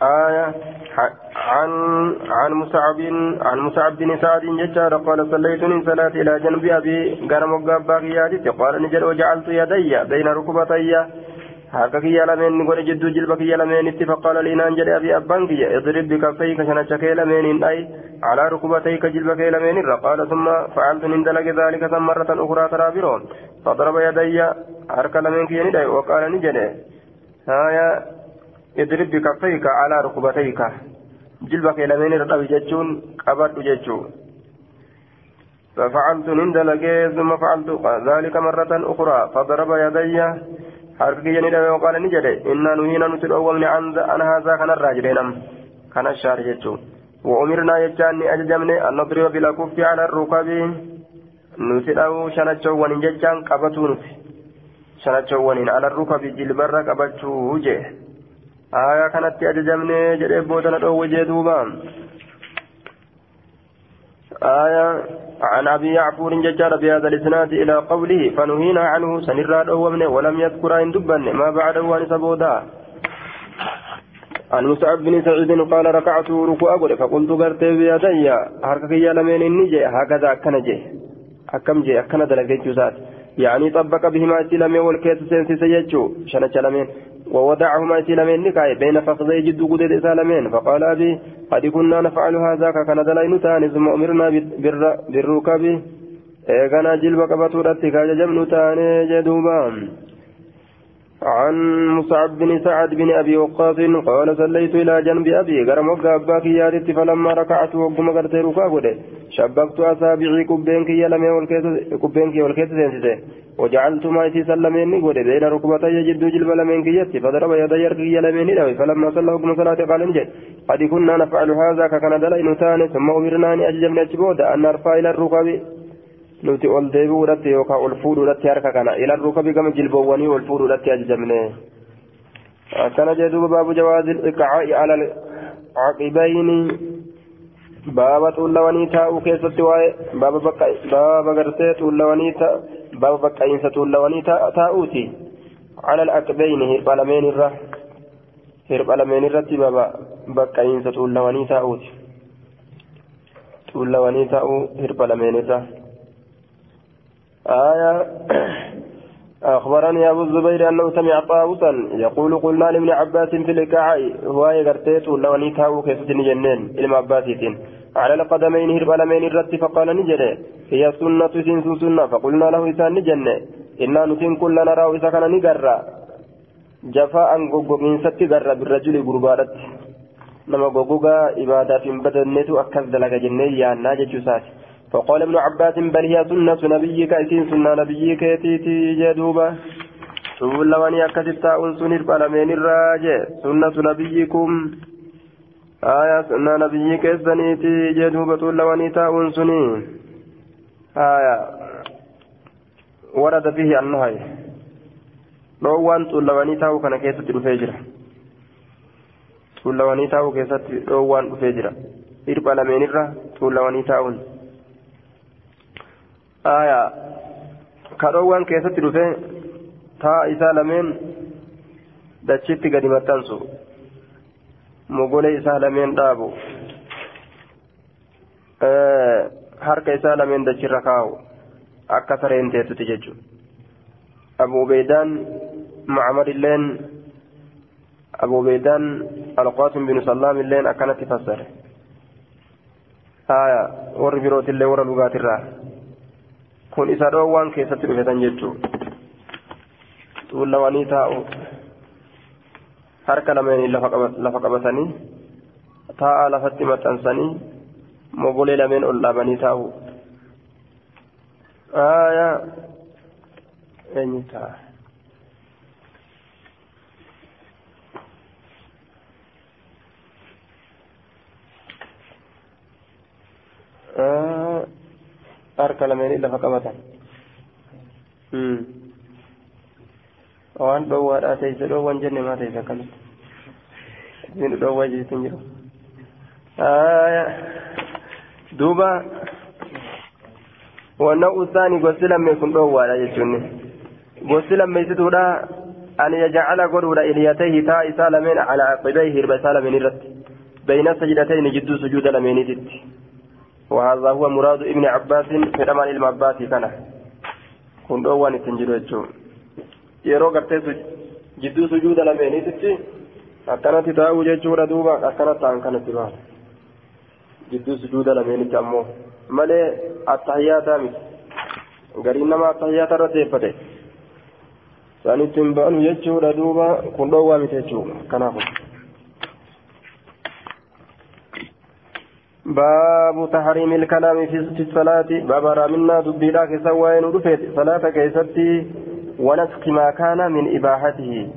آية عن عن مصعب عن مصعب بن سعد ججار قال صليت من صلاة إلى جنب أبي قال مقابا قيادتي قال نجل وجعلت يدي بين ركبتي liinaan jedhe abii abbaan kiyya idrib bikaffayka shanacha kee lameeniin dhayi calaa rukubatayka jilba kee lameenirra qaala summa facaltu nin dalage daalika san marratan ukuraa taraa biroo fadaraba yadayya harka lameen kiyya ni dhaye waqaala ni jedhe haya idrib bikaffayka calaa rukubatayka jilba kee lameenirra dhabi jechuun qabadhu jechuu ففعلت نندلق ثم فعلت ذلك مرة أخرى فضرب يدي ni dhabe waqaala ni jedhe. Innaa nuhiina nuti dhoowwamne an haasaa kanarraa jedheenam kana shaar jechuun. وأمرنا يجان أججمن أن نضرب بالكف على الركب نسلو شنچوان ججان قبتو نسي شنچوان على الركب جلبر قبتو جه آية كانت أججمن جرب بوتنا دو وجه دوبان آية عن أبي يعفور ججار بهذا الإسناد إلى قوله فنهينا عنه سنراد ومن ولم يذكر إن دبن ما بعده وان سبودا. عن مصعب بن سعيد قال ركعت ركوع أقول فقلت قرت بيدي. حركك يا لمن النجي. هكذا أكنجي أكم جي أكن دلقيت يعني طبق بهما سلمين والكيس سينسي سيجو شنة سلمين ووضعهما سلمين نكاي بين فخذي جد قدد سلمين فقال أبي قد كنا نفعل هذا كان دلين تاني ثم أمرنا بالركب. إيغانا جلب قبطورة كاججم تاني جدوبان. عن مصعب بن سعد بن أبي وقاص قال صليت إلى جنب أبي غرم وقابا كيادت فلما ركعت وقم قرت ركوع شبكت أصابعي كبينك يلمي كبينك والكيس سنسيته وجعلت ما يتي سلمين قد بين ركبتي يجد جلب لمن كيتي فضرب يدي يرقي يلمين له. فلما صلى وقم صلاة قال نجد قد كنا نفعل هذا ككن دلين ثاني ثم امرنا ان اججبنا جبودا أن نرفع إلى الركب nuti ol deebi'uu irratti yookaan ol fuudhuu irratti harka kana ilaan rukabii gama jilboowwanii ol fuudhuu irratti ajajamne akkana jedhuuba baabu jawaazi iqaa'i alal caqibayni baaba xuullawanii taa'uu keessatti waa'ee baaba gartee xuullawanii baaba baqqa'iinsa xuullawanii taa'uuti alal caqibayni hirpha lameen irra hirpha lameen irratti baaba baqqa'iinsa xuullawanii taa'uuti xuullawanii taa'uu hirpha lameen irra. آية أخبرني أبو الزبير أنه سمع طاووسا يقول قلنا لابن عباس في الإكاع هو يغرتيت ولا ونيتاو كيف جنين إلما عباسيتين على القدمين هرب لمين الرد فقال نجري هي سنة سنس سنة فقلنا له إسان نجنة إنا نتين كل نرى إذا كان نقرأ جفاء غوغوغين ستي غرى بالرجل غربارت نما غوغوغا إبادة بدنته أكثر دلق جنيه يا ناجة سات فقال ابن عباس بل هي سنة نبيك إتين سنة نبيك يتيتي جدوبة. تقول لواني أكثر أنسون البلمين الراجع سنة نبيكم. آية سنة نبيك الزنيتي جدوبة لواني تأنسوني آية. ورد فيه النهي. dhoowwaan tuullawanii taa'uu kana keessatti dhufee jira tuullawanii taa'uu keessatti dhoowwaan dhufee jira hirpha lameenirra tuullawanii taa'uun ka dhoowwaan keessatti dhufee taa'a isaa lameen dachitti gadi maxxansu mogolee isaa lameen dhaabu harka isaa lameen dachirra kaa'u akka sareen teessuti jechuudha abu ubeydaan معمر اللين أبو بيدان القاسم بن سلام اللين أكنت فسر آية ور بروت اللي ور إسا روان كيسة رفتن جتشو تقول لواني تاؤ harka lameen lafa qabatanii taa'a lafatti maxxansanii mogolee lameen ol dhaabanii taa'u aayaa eenyu ta'a harka lameenii lafa qabatan waan dhoowwaadhaa teeyse dhoowwan jenne maa teeyse akkamitti isin dhoowwaa jechuun jiru duuba wannan usaani gosti lammeessituun dhoowwaadha jechuun gosti lammeessituudha yajacala godhuudha iliyatayhi taa isaa lameen calaa aqibeyhi hirba isaa lameen irratti bayna sajdatayni jidduu sujuuda lameeniititti وهذا هو مراد ابن عباس في رمان المعباس كان كن دوان تنجر يجو يرو غرتي جدو سجود لميني تتي akkanatti taa'uu jechuudha duuba akkanatti ta'an kanatti ba'a jidduu sujuuda lameenitti ammoo malee attahiyaataa miti gariin nama attahiyaata irra teeffate sanitti hin ba'anu jechuudha duuba kun dhoowwaa miti jechuudha kanaaf باب تحريم الكلام في الصلاة. باب رامنا دبيلا كسوين ودفت صلاة كيستي ونسك ما كان من إباحته.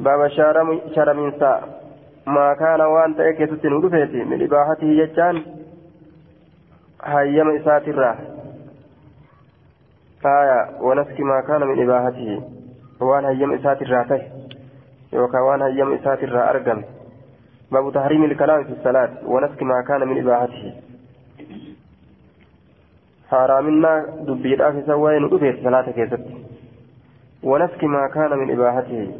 باب شارم شارم ما كان وانت كيستي ودفت من إباحته يجان هيم إسات الراه آية ونسك ما كان من إباحته. وان هيم إسات الراه يوكا وان هيم إسات الراه أرقم. باب تحريم الكلام في الصلاة ونسك ما كان من إباحته. حرامنا دبي في سواين ودفيت صلاة كيست. ونسك ما كان من إباحته.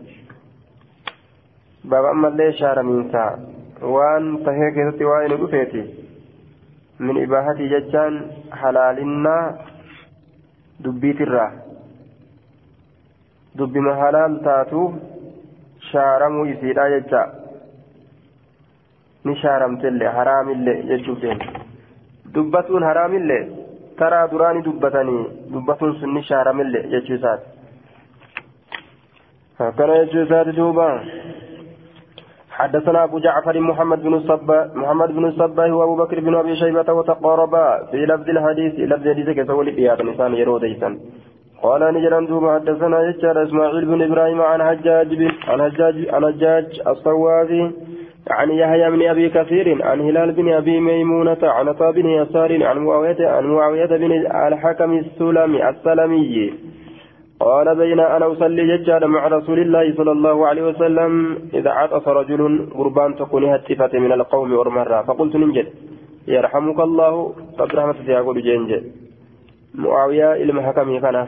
باب أما اللي شار من ساعة وان تهي كيست وين ودفيت من إباحته ججان حلالنا دبي ترى دبي ما حلال تاتو شارمو يسيرا ججان ni shaaramtellee haraamillee jechuuf deema dubbatuun haraamillee taraa duraanii dubbatanii dubbatuun sun ni shaaramillee jechuu isaati. Akkana jechuu isaati duuba. حدثنا أبو جعفر محمد بن الصبا محمد بن الصبا هو أبو بكر بن أبي شيبة وتقاربا في لفظ الحديث لفظ الحديث كسول إياك نسان يرو ديسا قال نجرا دوما حدثنا يشار إسماعيل بن إبراهيم عن حجاج بن عن حجاج عن حجاج الصوافي عن يحيى بن أبي كثير عن هلال بن أبي ميمونة عن عطاء بن يسار عن معاوية عن معاوية بن الحكم السلمي السلمي. قال بين أنا أصلي ججال مع رسول الله صلى الله عليه وسلم إذا عطس رجل قربان تكون هتفت من القوم أرمرا فقلت ننجد. يرحمك الله. قد رحمة يقول جنجد. معاوية إلى حكمي كان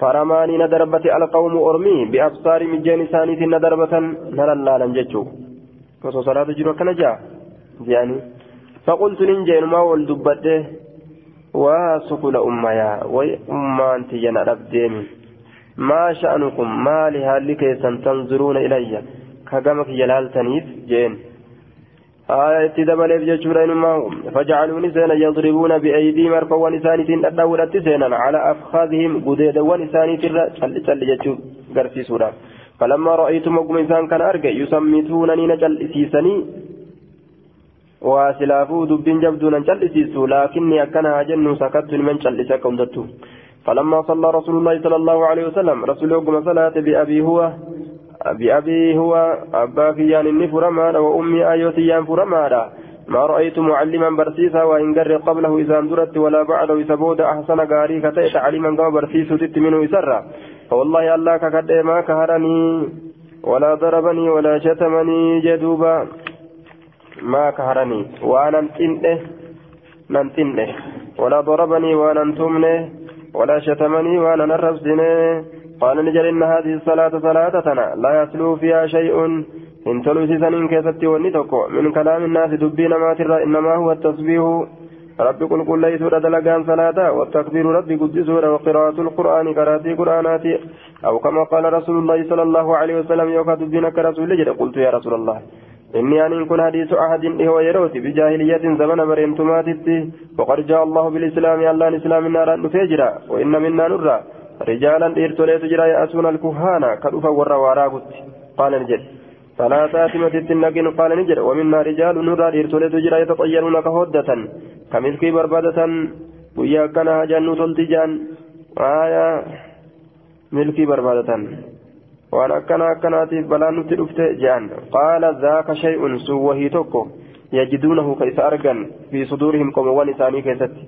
فرماني ندربت القوم أرمي بأبصار من جانساني ندربة نرى لم ججو osoo salaata jiru akkana jaa jeani faqultu nin jeenumaa wal dubbadhe waa sukula ummayaa way ummaan tiyya na dhabdeemi maa sha'anukum maali haalli keessan tanzuruuna ilayya ka gama kiyya laaltaniif jeen آية اتدبل يجتشون إنما فجعلوا نسانا يضربون بأيديهم أرفوا نسانتين أدوا سينا على أفخاذهم قديدا ونساني ترى تل تل يجتشون قرسي سورة فلما رأيت مقم إنسان كان أرجع يسمتونني نجل إسيسني وسلافو دبين جبدون نجل إسيسو لكني أكنها جن سكت من جل إساكم دتو فلما صلى رسول الله صلى الله عليه وسلم رسول الله صلاة بأبي هو بأبي هو أبا كيان إني فرمانا وأمي آيوتيان فرمانا. ما رأيت معلما برسيسا وإن قر قبله إذا درت ولا بعده سبود أحسن قاري كتئ تعليما كما برسيس تت منه يسرى فوالله الله كقد ما كهرني ولا ضربني ولا شتمني جدوبا. ما كهرني. وأنا نتنه ننتنه. ولا ضربني وأنا نتمنه. ولا شتمني وأنا نرفزنه قال نجل إن هذه الصلاة صلاتنا لا يسلو فيها شيء. إن تلوسي سنين كيستي ونتكو من كلام الناس دبين ما ترى إنما هو التصبيح ربي قل قل ليس دلقان صلاة والتكبير ربي قدس وقراءة القرآن قراءة قرآنات أو كما قال رسول الله صلى الله عليه وسلم يوكا دبينك رسول الله قلت يا رسول الله إني أن كن حديث أحد هو يروت بجاهلية زمن بريمتماتت وقد جاء الله بالإسلام الله الإسلام النار نفجر وإن منا نرى رجالا إرتوليت جرا يأسون الكهانة كدوفا ورا قال نجد فلا تاتمة التنقين قال نجد ومنا رجال نرى إرتوليت جرا يتطيرون كهودة كملكي بربادة ويا كان جنو آية ملكي بربادة je'an qaala zaaka shay'un sun wahii tokko yajiduunahu ka isa argan fi suduurihim qomowwan isaanii keessatti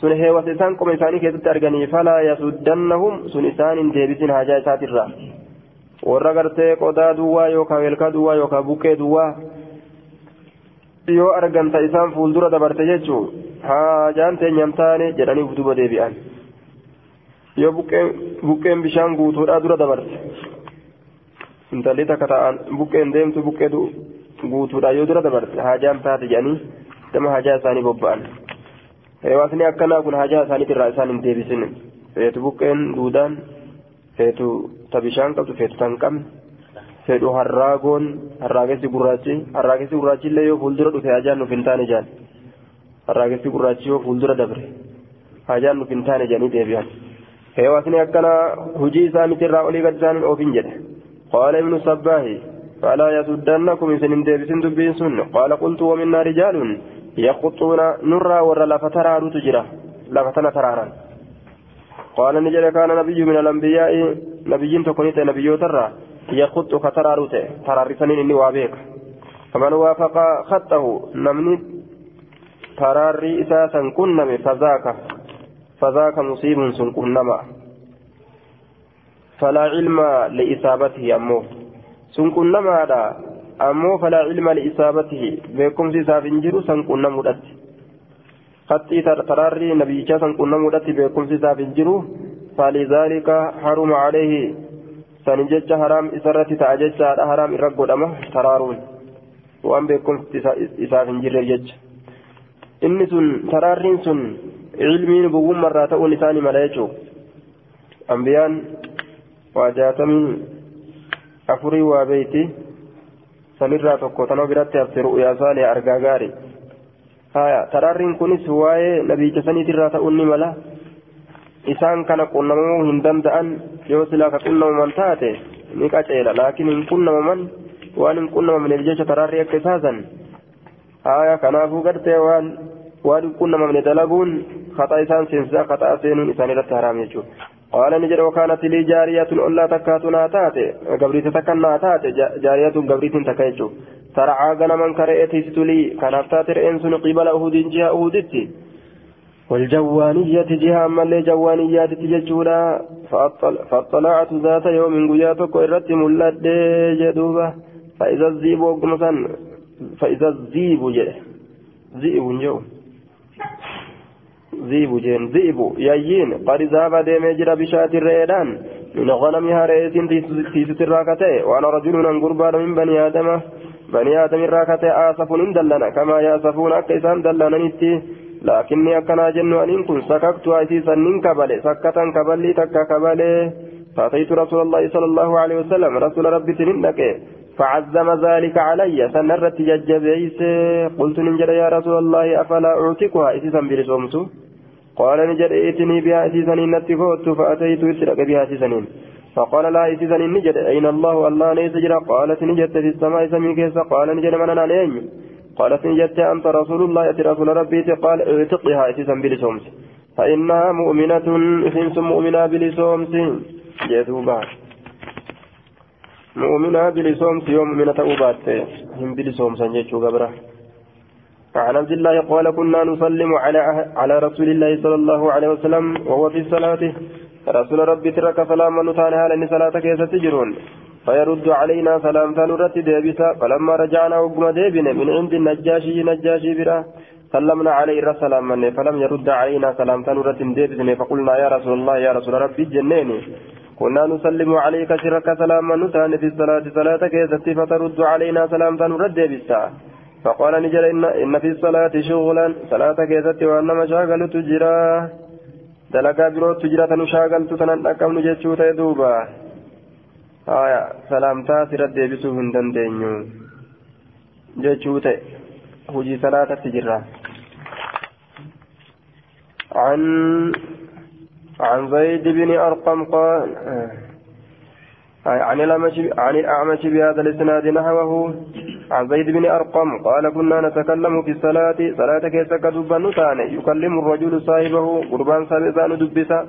sun heewasa isaan qoma isaanii keessatti arganii falaa yasuddannahum sun isaan hin deebisin haajaa isaatirraa warra gartee qodaa duwwaa yookaan welkaa duwwaa yookaan buqqee duwwaa yoo arganta isaan fuuldura dabarte jechuun haajaan teenyam taane jedhanii duuba deebi'an yoo buqqeen bishaan guutuudhaa dura dabarte intalli takka ta'an buqqeen deemtu buqqee guutuudha yoo dura dabarte haajaan taate jedhanii gama haajaa isaanii bobba'an heewaasni akkanaa kun haajaa isaaniitirraa isaan hin deebisin feetu buqqeen duudaan feetu ta bishaan qabdu feetu tan qabne fedhu harraagoon harraagessi gurraachi harraagessi gurraachi illee yoo fuuldura dhufe haajaan nuuf hin taane jaan harraagessi gurraachi yoo fuuldura dabre haajaan nuuf hin taane jedhanii deebi'an heewaasni akkanaa hujii isaaniitirraa olii gad isaanin oofin jedhe قال ابن الصباح فلا يسدنكم سن ديبسن دبين سن قال قلت ومنا رجال يخطون نرى ور لفترى تجرى لفتنا ترارا قال نجل كان نبي من الأنبياء نبي تكونيت نبي ترى يخط فترى ترى سنين إني وابيك. فمن وافق خطه نمني تراري أساسا كنم فذاك فذاك مصيب سن كنما فلا علم لإصابته أمو. سن كنا ماذا أمو فلا علم لإصابته. بكم سيساف انجرو سن كنا مدت خطي تراري نبي سن كنا مدت بكم سيساف انجرو فلذلك حرم عليه سنجج حرام إسرة تعجج حرام إرقو دمه ترارون وأن بكم إساف انجر جج إني سن ترارين سن علمين بوم مرة تقول لساني ملايكو أنبيان وجاتمين أفري وبيتي سنرى تقوتنا برات أفسر يا صالح أرقاقاري هايا ترارين كنس واي نبي جسني ترى تأني ملا إسان كان قلنا من دندأن يوصل كقلنا من تاتي نكاچيلا لكن إن كنا من وان إن كنا من الجيش تراري اكتساسا هايا كنافو قرتي وان وان كنا من دلقون خطأ إسان سنسا خطأ سينون إسان رتهرام يجو قال نجد وكانت لي جارية ألا تكاتنا تاتي قبريت تكنا تاتي جارية قبريت تكيجو ترعى غنما كرئتي ستلي كان افتاتر انسن قبل أهود جهة أهودتي. والجوانية جهة أما اللي جوانيات تججولا. فأطل فأطلعت ذات يوم قياتك إرت ملد جدوبة. فإذا الزيب وقمسا فإذا الزيب جه. زيب جو. ذيب جين ذيب يايين. قد ذهب ديم جرى بشاة الريدان من غنمها رئيس في ستر راكته وأنا رجل قربان من بني آدم بني آدم راكته اسف دلنا كما ياسفون اكيسان دلنا نتي لكني أكنا جن أن كن سككت اسيسا من كبل سكتا كبلي تكا كبل فأتيت رسول الله صلى الله عليه وسلم رسول ربي تنندك فعزم ذلك علي سنرت ججبيس. قلت ننجر يا رسول الله أفلا أعتقها إسيسا بلسومت قال نجر ائتني بها إسيسا نتفوت فأتيت إسرق بها إسيسا فقال لا إسيسا نجر أين الله؟ الله ليس قالت نجت في السماء سميكيسا قال نجر من أنا لين قالت نجت أنت رسول الله. أتي رسول ربي. قال اعتقها إسيسا بلسومت فإنها مؤمنة. خمس مؤمنة بلسومت جدوبا مؤمنة بلسومت يوم من تأوبات هم بلسومت جيتشو قبره؟ عن عبد الله قال كنا نسلم على على رسول الله صلى الله عليه وسلم وهو في الصلاة. رسول ربي ترك سلاما نتانا لأن صلاة كيسة تجرون فيرد علينا سلام تنرت ديبسا. فلما رجعنا وقم ديبنا من عند النجاشي نجاشي برا. سلمنا عليه الرسول من فلم يرد علينا سلام تنرت ديبسا فقلنا يا رسول الله يا رسول ربي جنيني. كنا نسلم عليك شرك سلاما نتان في الصلاة. صلاة كيست فترد علينا سلام تنرد ديبسا. فقال نجل إن, إن في الصلاة شغلا. صلاة كيست وأنما شاغل تجرا دلقا برو تجرا تنشاغل تتنن أكم نجتشو تيدوبا آية سلامتا سرد ديبسو هندن دينيو جتشو تي هجي صلاة تجرا عن عن زيد بن أرقم قال عن عن الأعمش بهذا الإسناد نحوه عن زيد بن أرقم قال كنا نتكلم في الصلاة. صلاة كيس كدبا نتان يكلم الرجل صاحبه قربان سابسان دبسا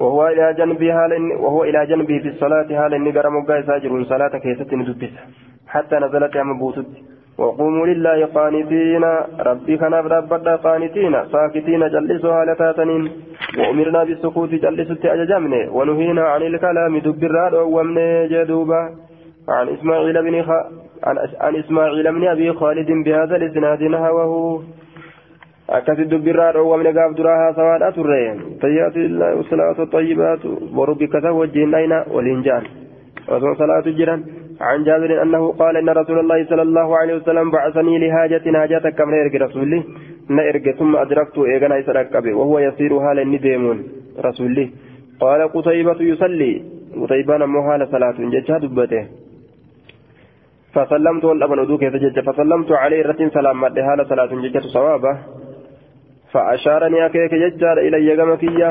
وهو إلى جنبه وهو إلى جنبه في الصلاة حال إني قرم ساجر. صلاة كيس دبسا حتى نزلت يا مبوتت وقوموا لله قانتين. ربي كان ربنا قانتين. ساكتين جلسوا على تاتنين. وأمرنا بالسكوت جلسوا أججمنا ونهينا عن الكلام. دبرا ومن جدوبا. عن إسماعيل بن خ... عن, إسماعيل بن أبي خالد بهذا الإسناد نهوه. أكثر دبرا ومن قاب دراها سواد أترين طيات الله والصلاة الطيبات وربك توجهنا أين؟ والإنجان وصلاة صلاة جيران عن جابر أنه قال إن رسول الله صلى الله عليه وسلم بعثني لحاجة حاجة كم نرجع رسولي. نرجع ثم أدركت إيغنا يسرق وهو يسير هالا نديمون رسولي. قال قتيبة يصلي. قتيبة نموها لصلاة ججها دبته. فسلمت والأبن أدوك يتجج. فسلمت عليه رتين سلام مدها لصلاة ججة صوابة. فأشارني أكيك ججار إلي قمكية.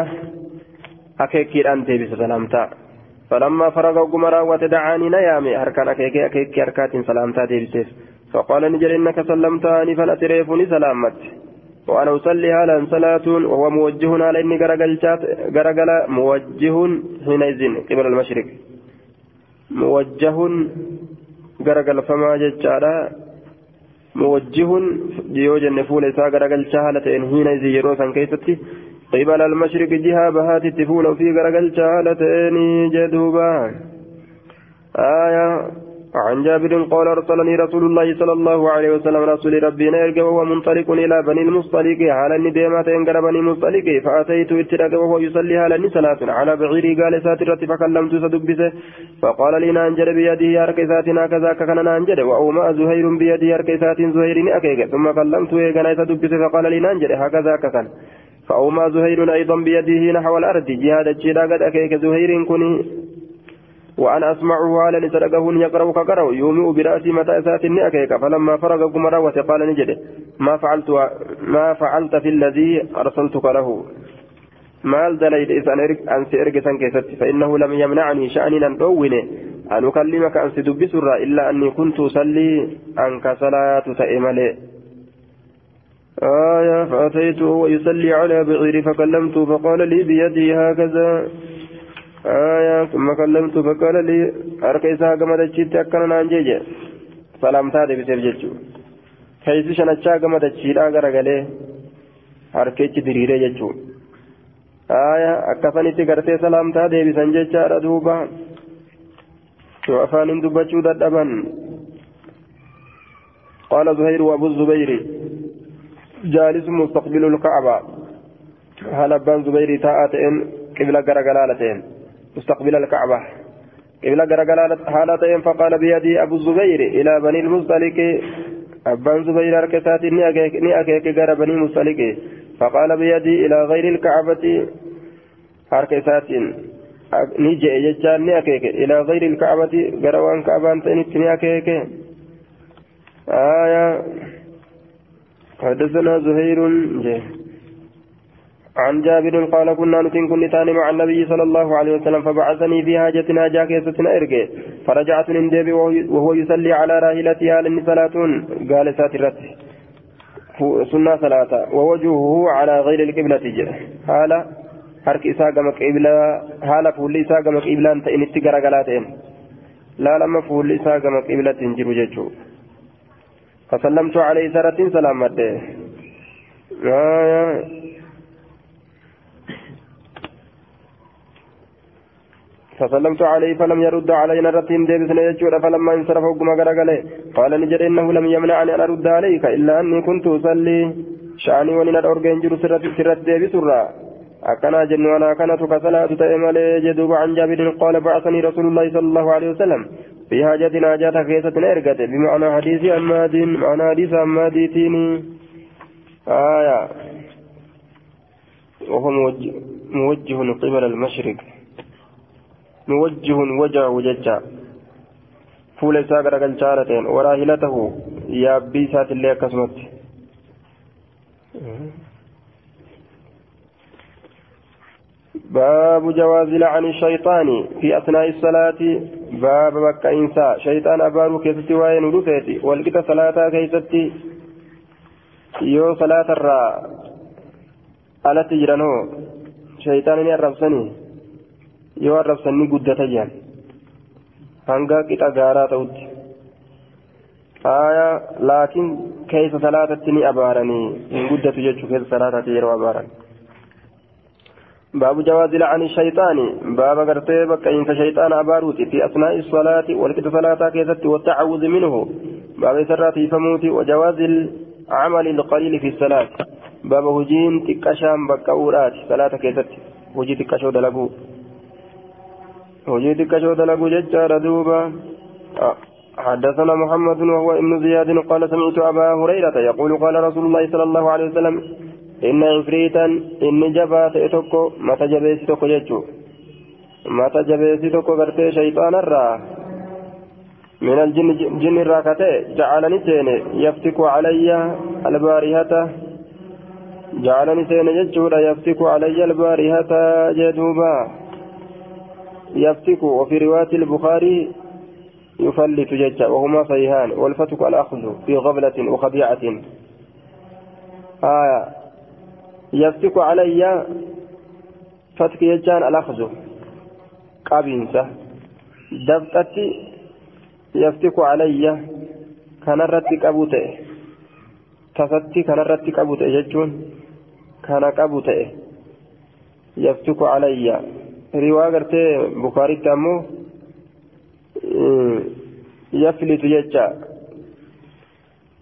أكيك أنت بسلامتا فلما فرغ قمرا وتدعاني نيامي. هركان أكيك أكيك هركات سلامتا ديبسيف فقال نجل إنك سلمتاني فلأتريفني سلامت. وأنا أصلي هالا صلاة وهو موجه على إني غرقل موجه حينئذ قبل المشرق. موجه غرقل فما ججارا موجه جيوجن فول إساء غرقل شهالة إن حينئذ يروسا كيستي قبل المشرق جهة بهات التفول في غرقل شهالة إن جدوبا آية عن جابر قال أرسلني رسول الله صلى الله عليه وسلم رسول ربي نرجع وهو منطلق إلى بني المصطلق. على النديمات إنقر بني المصطلق. فأتيت اترك وهو يصلي على النسلاة على بعيري قال ساترة فكلمت سدبسه فقال لي نانجر بيده أركيساتنا كذا كان نانجر وأومأ زهير بيده أركيسات زهير أكيك. ثم كلمت إيقنا سدبسه فقال لي نانجر هكذا كان فأومأ زهير أيضا بيده نحو الأرض. جهاد الشيرا قد أكيك. زهير كني وأنا أسمعه على نسرقه يقرأ كقرأ يومئ برأسي متى ساتني أكيك فلما فرغ قمرا وتقال نجد. ما فعلت ما فعلت في الذي أرسلتك له. ما دليل إذا أن سأرجع كيست فإنه لم يمنعني شأني أن أوين أن أكلمك أن سدب سرا إلا أني كنت أصلي أنك صلاة تأملي آية فأتيته ويصلي على بعيري فكلمته فقال لي بيدي هكذا. آية ثم كلمت فقال لي أركيسا كما تجيت أكنا نانجيجي سلام تادي بسير جيجو كيسي شنچا كما تجيلا غرغلي harkechi diriiree jechuun aya akkasanitti gartee salaamtaa deebisan jechaadha duuba. Yoo afaanin dubbachuu dadhaban. قال زهير وابو الزبير جالس مستقبل الكعبة هل أبان زبير تاءتين قبلة غرغلالتين مستقبل الكعبة. قبلة غرغلالتين فقال بيدي أبو الزبير إلى بني المصطلق. أبان زبير أركسات ني أكيك غير بني المصطلق. فقال بيدي إلى غير الكعبة أركسات نجي جتان نأكيك إلى غير الكعبة قروان كعبان تنت نأكيك آية. حدثنا زهير. جه عن جابر قال كنا نتن كن تاني مع النبي صلى الله عليه وسلم فبعثني في حاجتنا جاك يستنا إرقي فرجعت من ديبي وهو يصلي على راحلتها لأن صلاة قال ساترت سنة صلاة ووجهه على غير القبلة حال harki isaa gama qiblaa haala fuulli isaa gama qiblaan ta'in itti garagalaa ta'een laalama fuulli isaa gama qiblatti hin jiru jechuudha fasallamtu alayhi saratiin salaamadde فسلمت عليه فلم يرد علينا رتين ديبسنا يجود فلما انصرف وقم غرغله قال نجد إنه لم يمنعني أن أرد عليك إلا أني كنت أصلي. شأني ولنا اورجن جرو سرت سرت ديبس أكنا جن وأنا كانت كصلاة تأمل جدوب عن جابر قال بعثني رسول الله صلى الله عليه وسلم. في حاجة ناجات كيسة إرقت بمعنى حديث أماد معنى حديث أماد تيني. آية. وهو موجه قبل المشرق. موجه وجهه. وججا فول ساقر قلشارتين وراهلته يابي سات اللي كسمت. باب جواز لعن الشيطان في أثناء الصلاة. باب بك إنساء. شيطان أبارو كيستي وين رفيتي والقطة صلاة كيستي. يو صلاة الرا. ألا تجرنو شيطان يربسني يو الربسني قدة جان هنگا قطة غارة توتي آية لكن كيف صلاة تني أبارني إن قدة جيتشو كيف صلاة تجرو أبارني باب جواز لعن الشيطان باب غرتي بك إنك شيطان أباروتي في أثناء الصلاة ولكت صلاة كيست والتعوذ منه باب سراتي فموتي وجواز العمل القليل في الصلاة باب هجين تكشام بك أورات صلاة كيست هجي تكشو دلقو هجي تكشو دلقو ججار دوبا. حدثنا محمد وهو ابن زياد قال سمعت أبا هريرة يقول قال رسول الله صلى الله عليه وسلم إن عفريتا إن جبا تأتوكو متى جبيسي توكو جيتشو متى جبيسي توكو غرتي شيطان الرا. من الجن جن الراكتي جعلني سيني يفتك علي البارهة. جعلني سيني جيتشو يفتك علي البارهة جدوبا. يفتك وفي رواية البخاري يفلت ججا وهما صيحان والفتك الأخذ في غفلة وخديعة. آية. يفتك علي فتك يجان الأخذ. قابنسة دبتتي يفتك علي كان رتك أبوته تفتي كان رتك أبوته يجون كان أبوته يفتك علي رواية بخاري تامو يفلت يجا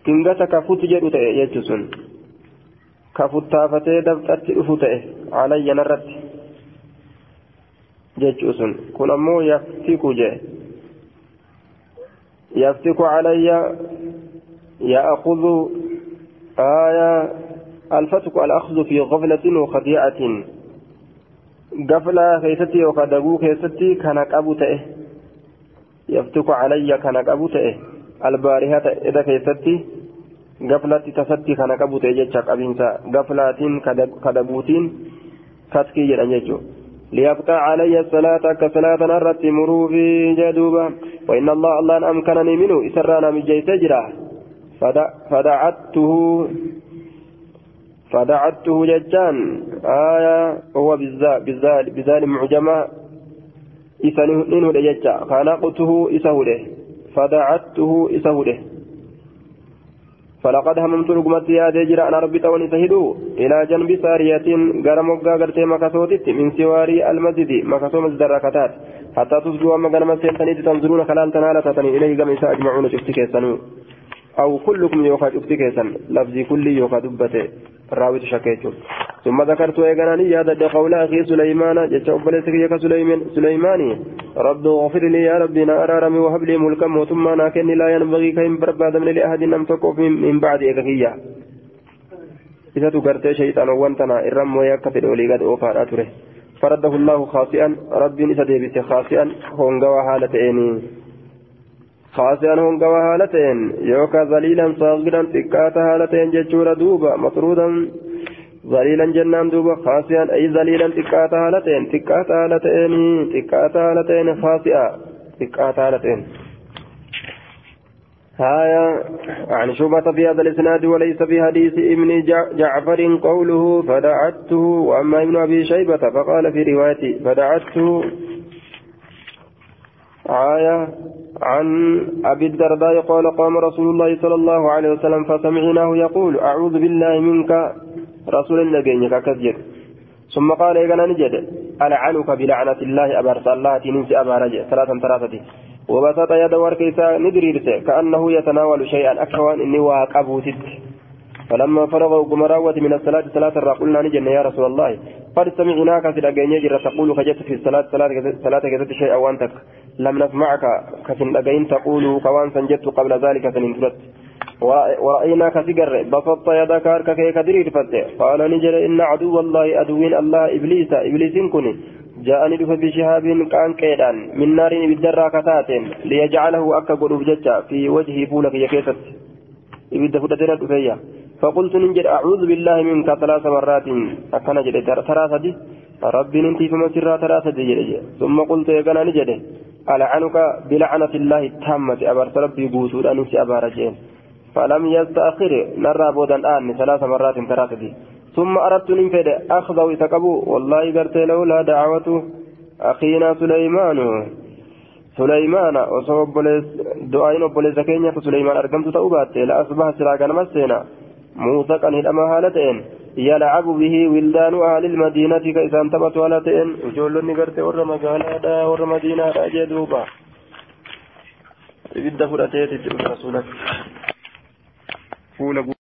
كنغتا كفوت جدو تأي يجسون kafuttaafatee dabxatti dhufu ta'e calayya narratti jechuu sun kun ammoo yaftiku jee yaftiku calayya ya'khudhu آية الفتك الأخذ في غفلة وخديعة غفلة كيستي وكدبو كيستي كان أبو تئه يفتك علي كان أبو تئه البارهة إذا كيستي gaflatti tasatti kana qabu ta'e jecha qabiinsa gaflaatiin kadabuutiin fatkii jedhan jechuudha. ليبقى علي الصلاة كصلاة نرت مروفي جدوبا وإن الله الله أمكنني منه إسرانا من جيت فدعته فدعته ججان. آية هو بالذال بالذال معجمة. إسنه ججا. خلقته إسهوله فدعته إسهوله فلقد هممت رقمت يا دجرا أنا ربي توني سهدو. إلى جنب سارية غرم وقا غرتي مكسوتت من سواري المسجد. مكسو مسجد الركتات حتى تصبحوا أما غرم سيساني تنظرون خلال تنالة تني إليه قم أجمعون. شفتك أو كلكم يوخا شفتك لفظي كل يوخا دبته. راوي شكيتو ثم ذكرت ايغاناني يا قول أخي سليمان جت اوبلسك يا سليمان سليماني رب اغفر لي يا ربي نارارمي وهب لي ملكا ثم ناكن لا ينبغي كيم برباد من لاحد ان تقف من بعد اغفيا إذا تقرت شيطان وانتنا إرم ويكفر ولي قد أوفى أتره. فرده الله خاطئا ربي نسديبت خاطئا هونغوا حالتين خاطئا هونغوا حالتين يوكا ذليلا صاغرا تكاتا حالتين ججورا دوبا مطرودا ذليلا جنان دوبا خاطئا أي ذليلا تكاتا حالتين تكاتا حالتين تكاتا حالتين خاطئا تكاتا حالتين هايا عن شبهة في هذا الإسناد وليس في حديث ابن جعفر قوله فدعته وأما ابن أبي شيبة فقال في روايته فدعته آية عن أبي الدرداء قال قام رسول الله صلى الله عليه وسلم فسمعناه يقول أعوذ بالله منك رسول النبي كثير ثم قال إذا نجد؟ ألعنك بلعنة الله أبرس الله تنسي أبا رجع ثلاثا ثلاثة. وبسط يد وركيسا ندريرته كأنه يتناول شيئا أكوان إني واقبوتت فلما فرغ وقمراوة من الصلاة صلاة قلنا نجن يا رسول الله. قد سمعناك في الأجاني جرى تقول خجت في الصلاة صلاة كذت شيئا وانتك لم نسمعك كفن أجين تقول كوان سنجدت قبل ذلك ورأيناك سجر بسطت يدك هركك كدرير فتح قال نجل إن عدو الله أدوين الله إبليس إبليس كني جاءني دفع بشهاب كان كيدان. من نار بالدرا كتات. ليجعله أكا قلوب في وجه فولك يكيست إبدا فتتنا دفيا فقلت ننجد أعوذ بالله منك ثلاث مرات. أكنا جد ثلاثة ربي ننتي فما سرى ثلاثة ثم قلت يا نجد ألعنك بلعنة الله التامة. أبرت ربي بوسود أنسي أبارجين فلم يستأخر. نرى بودا آن ثلاث مرات ثلاثة ثم أردت ننفد. أخذه يتقبو والله قرت لولا دعوة أخينا سليمان. سليمان. وصوب دعائن وبوليس كينيا. فسليمان أرقمت تأوبات. لأصبح سراقا مسينا. موثقا هدما هالتين يلعب به ولدان أهل المدينة كإذا انتبهوا هالتين وجولني قرت ور مقالا ور مدينة جدوبا ibidda fudhateeti rasuulatti fuula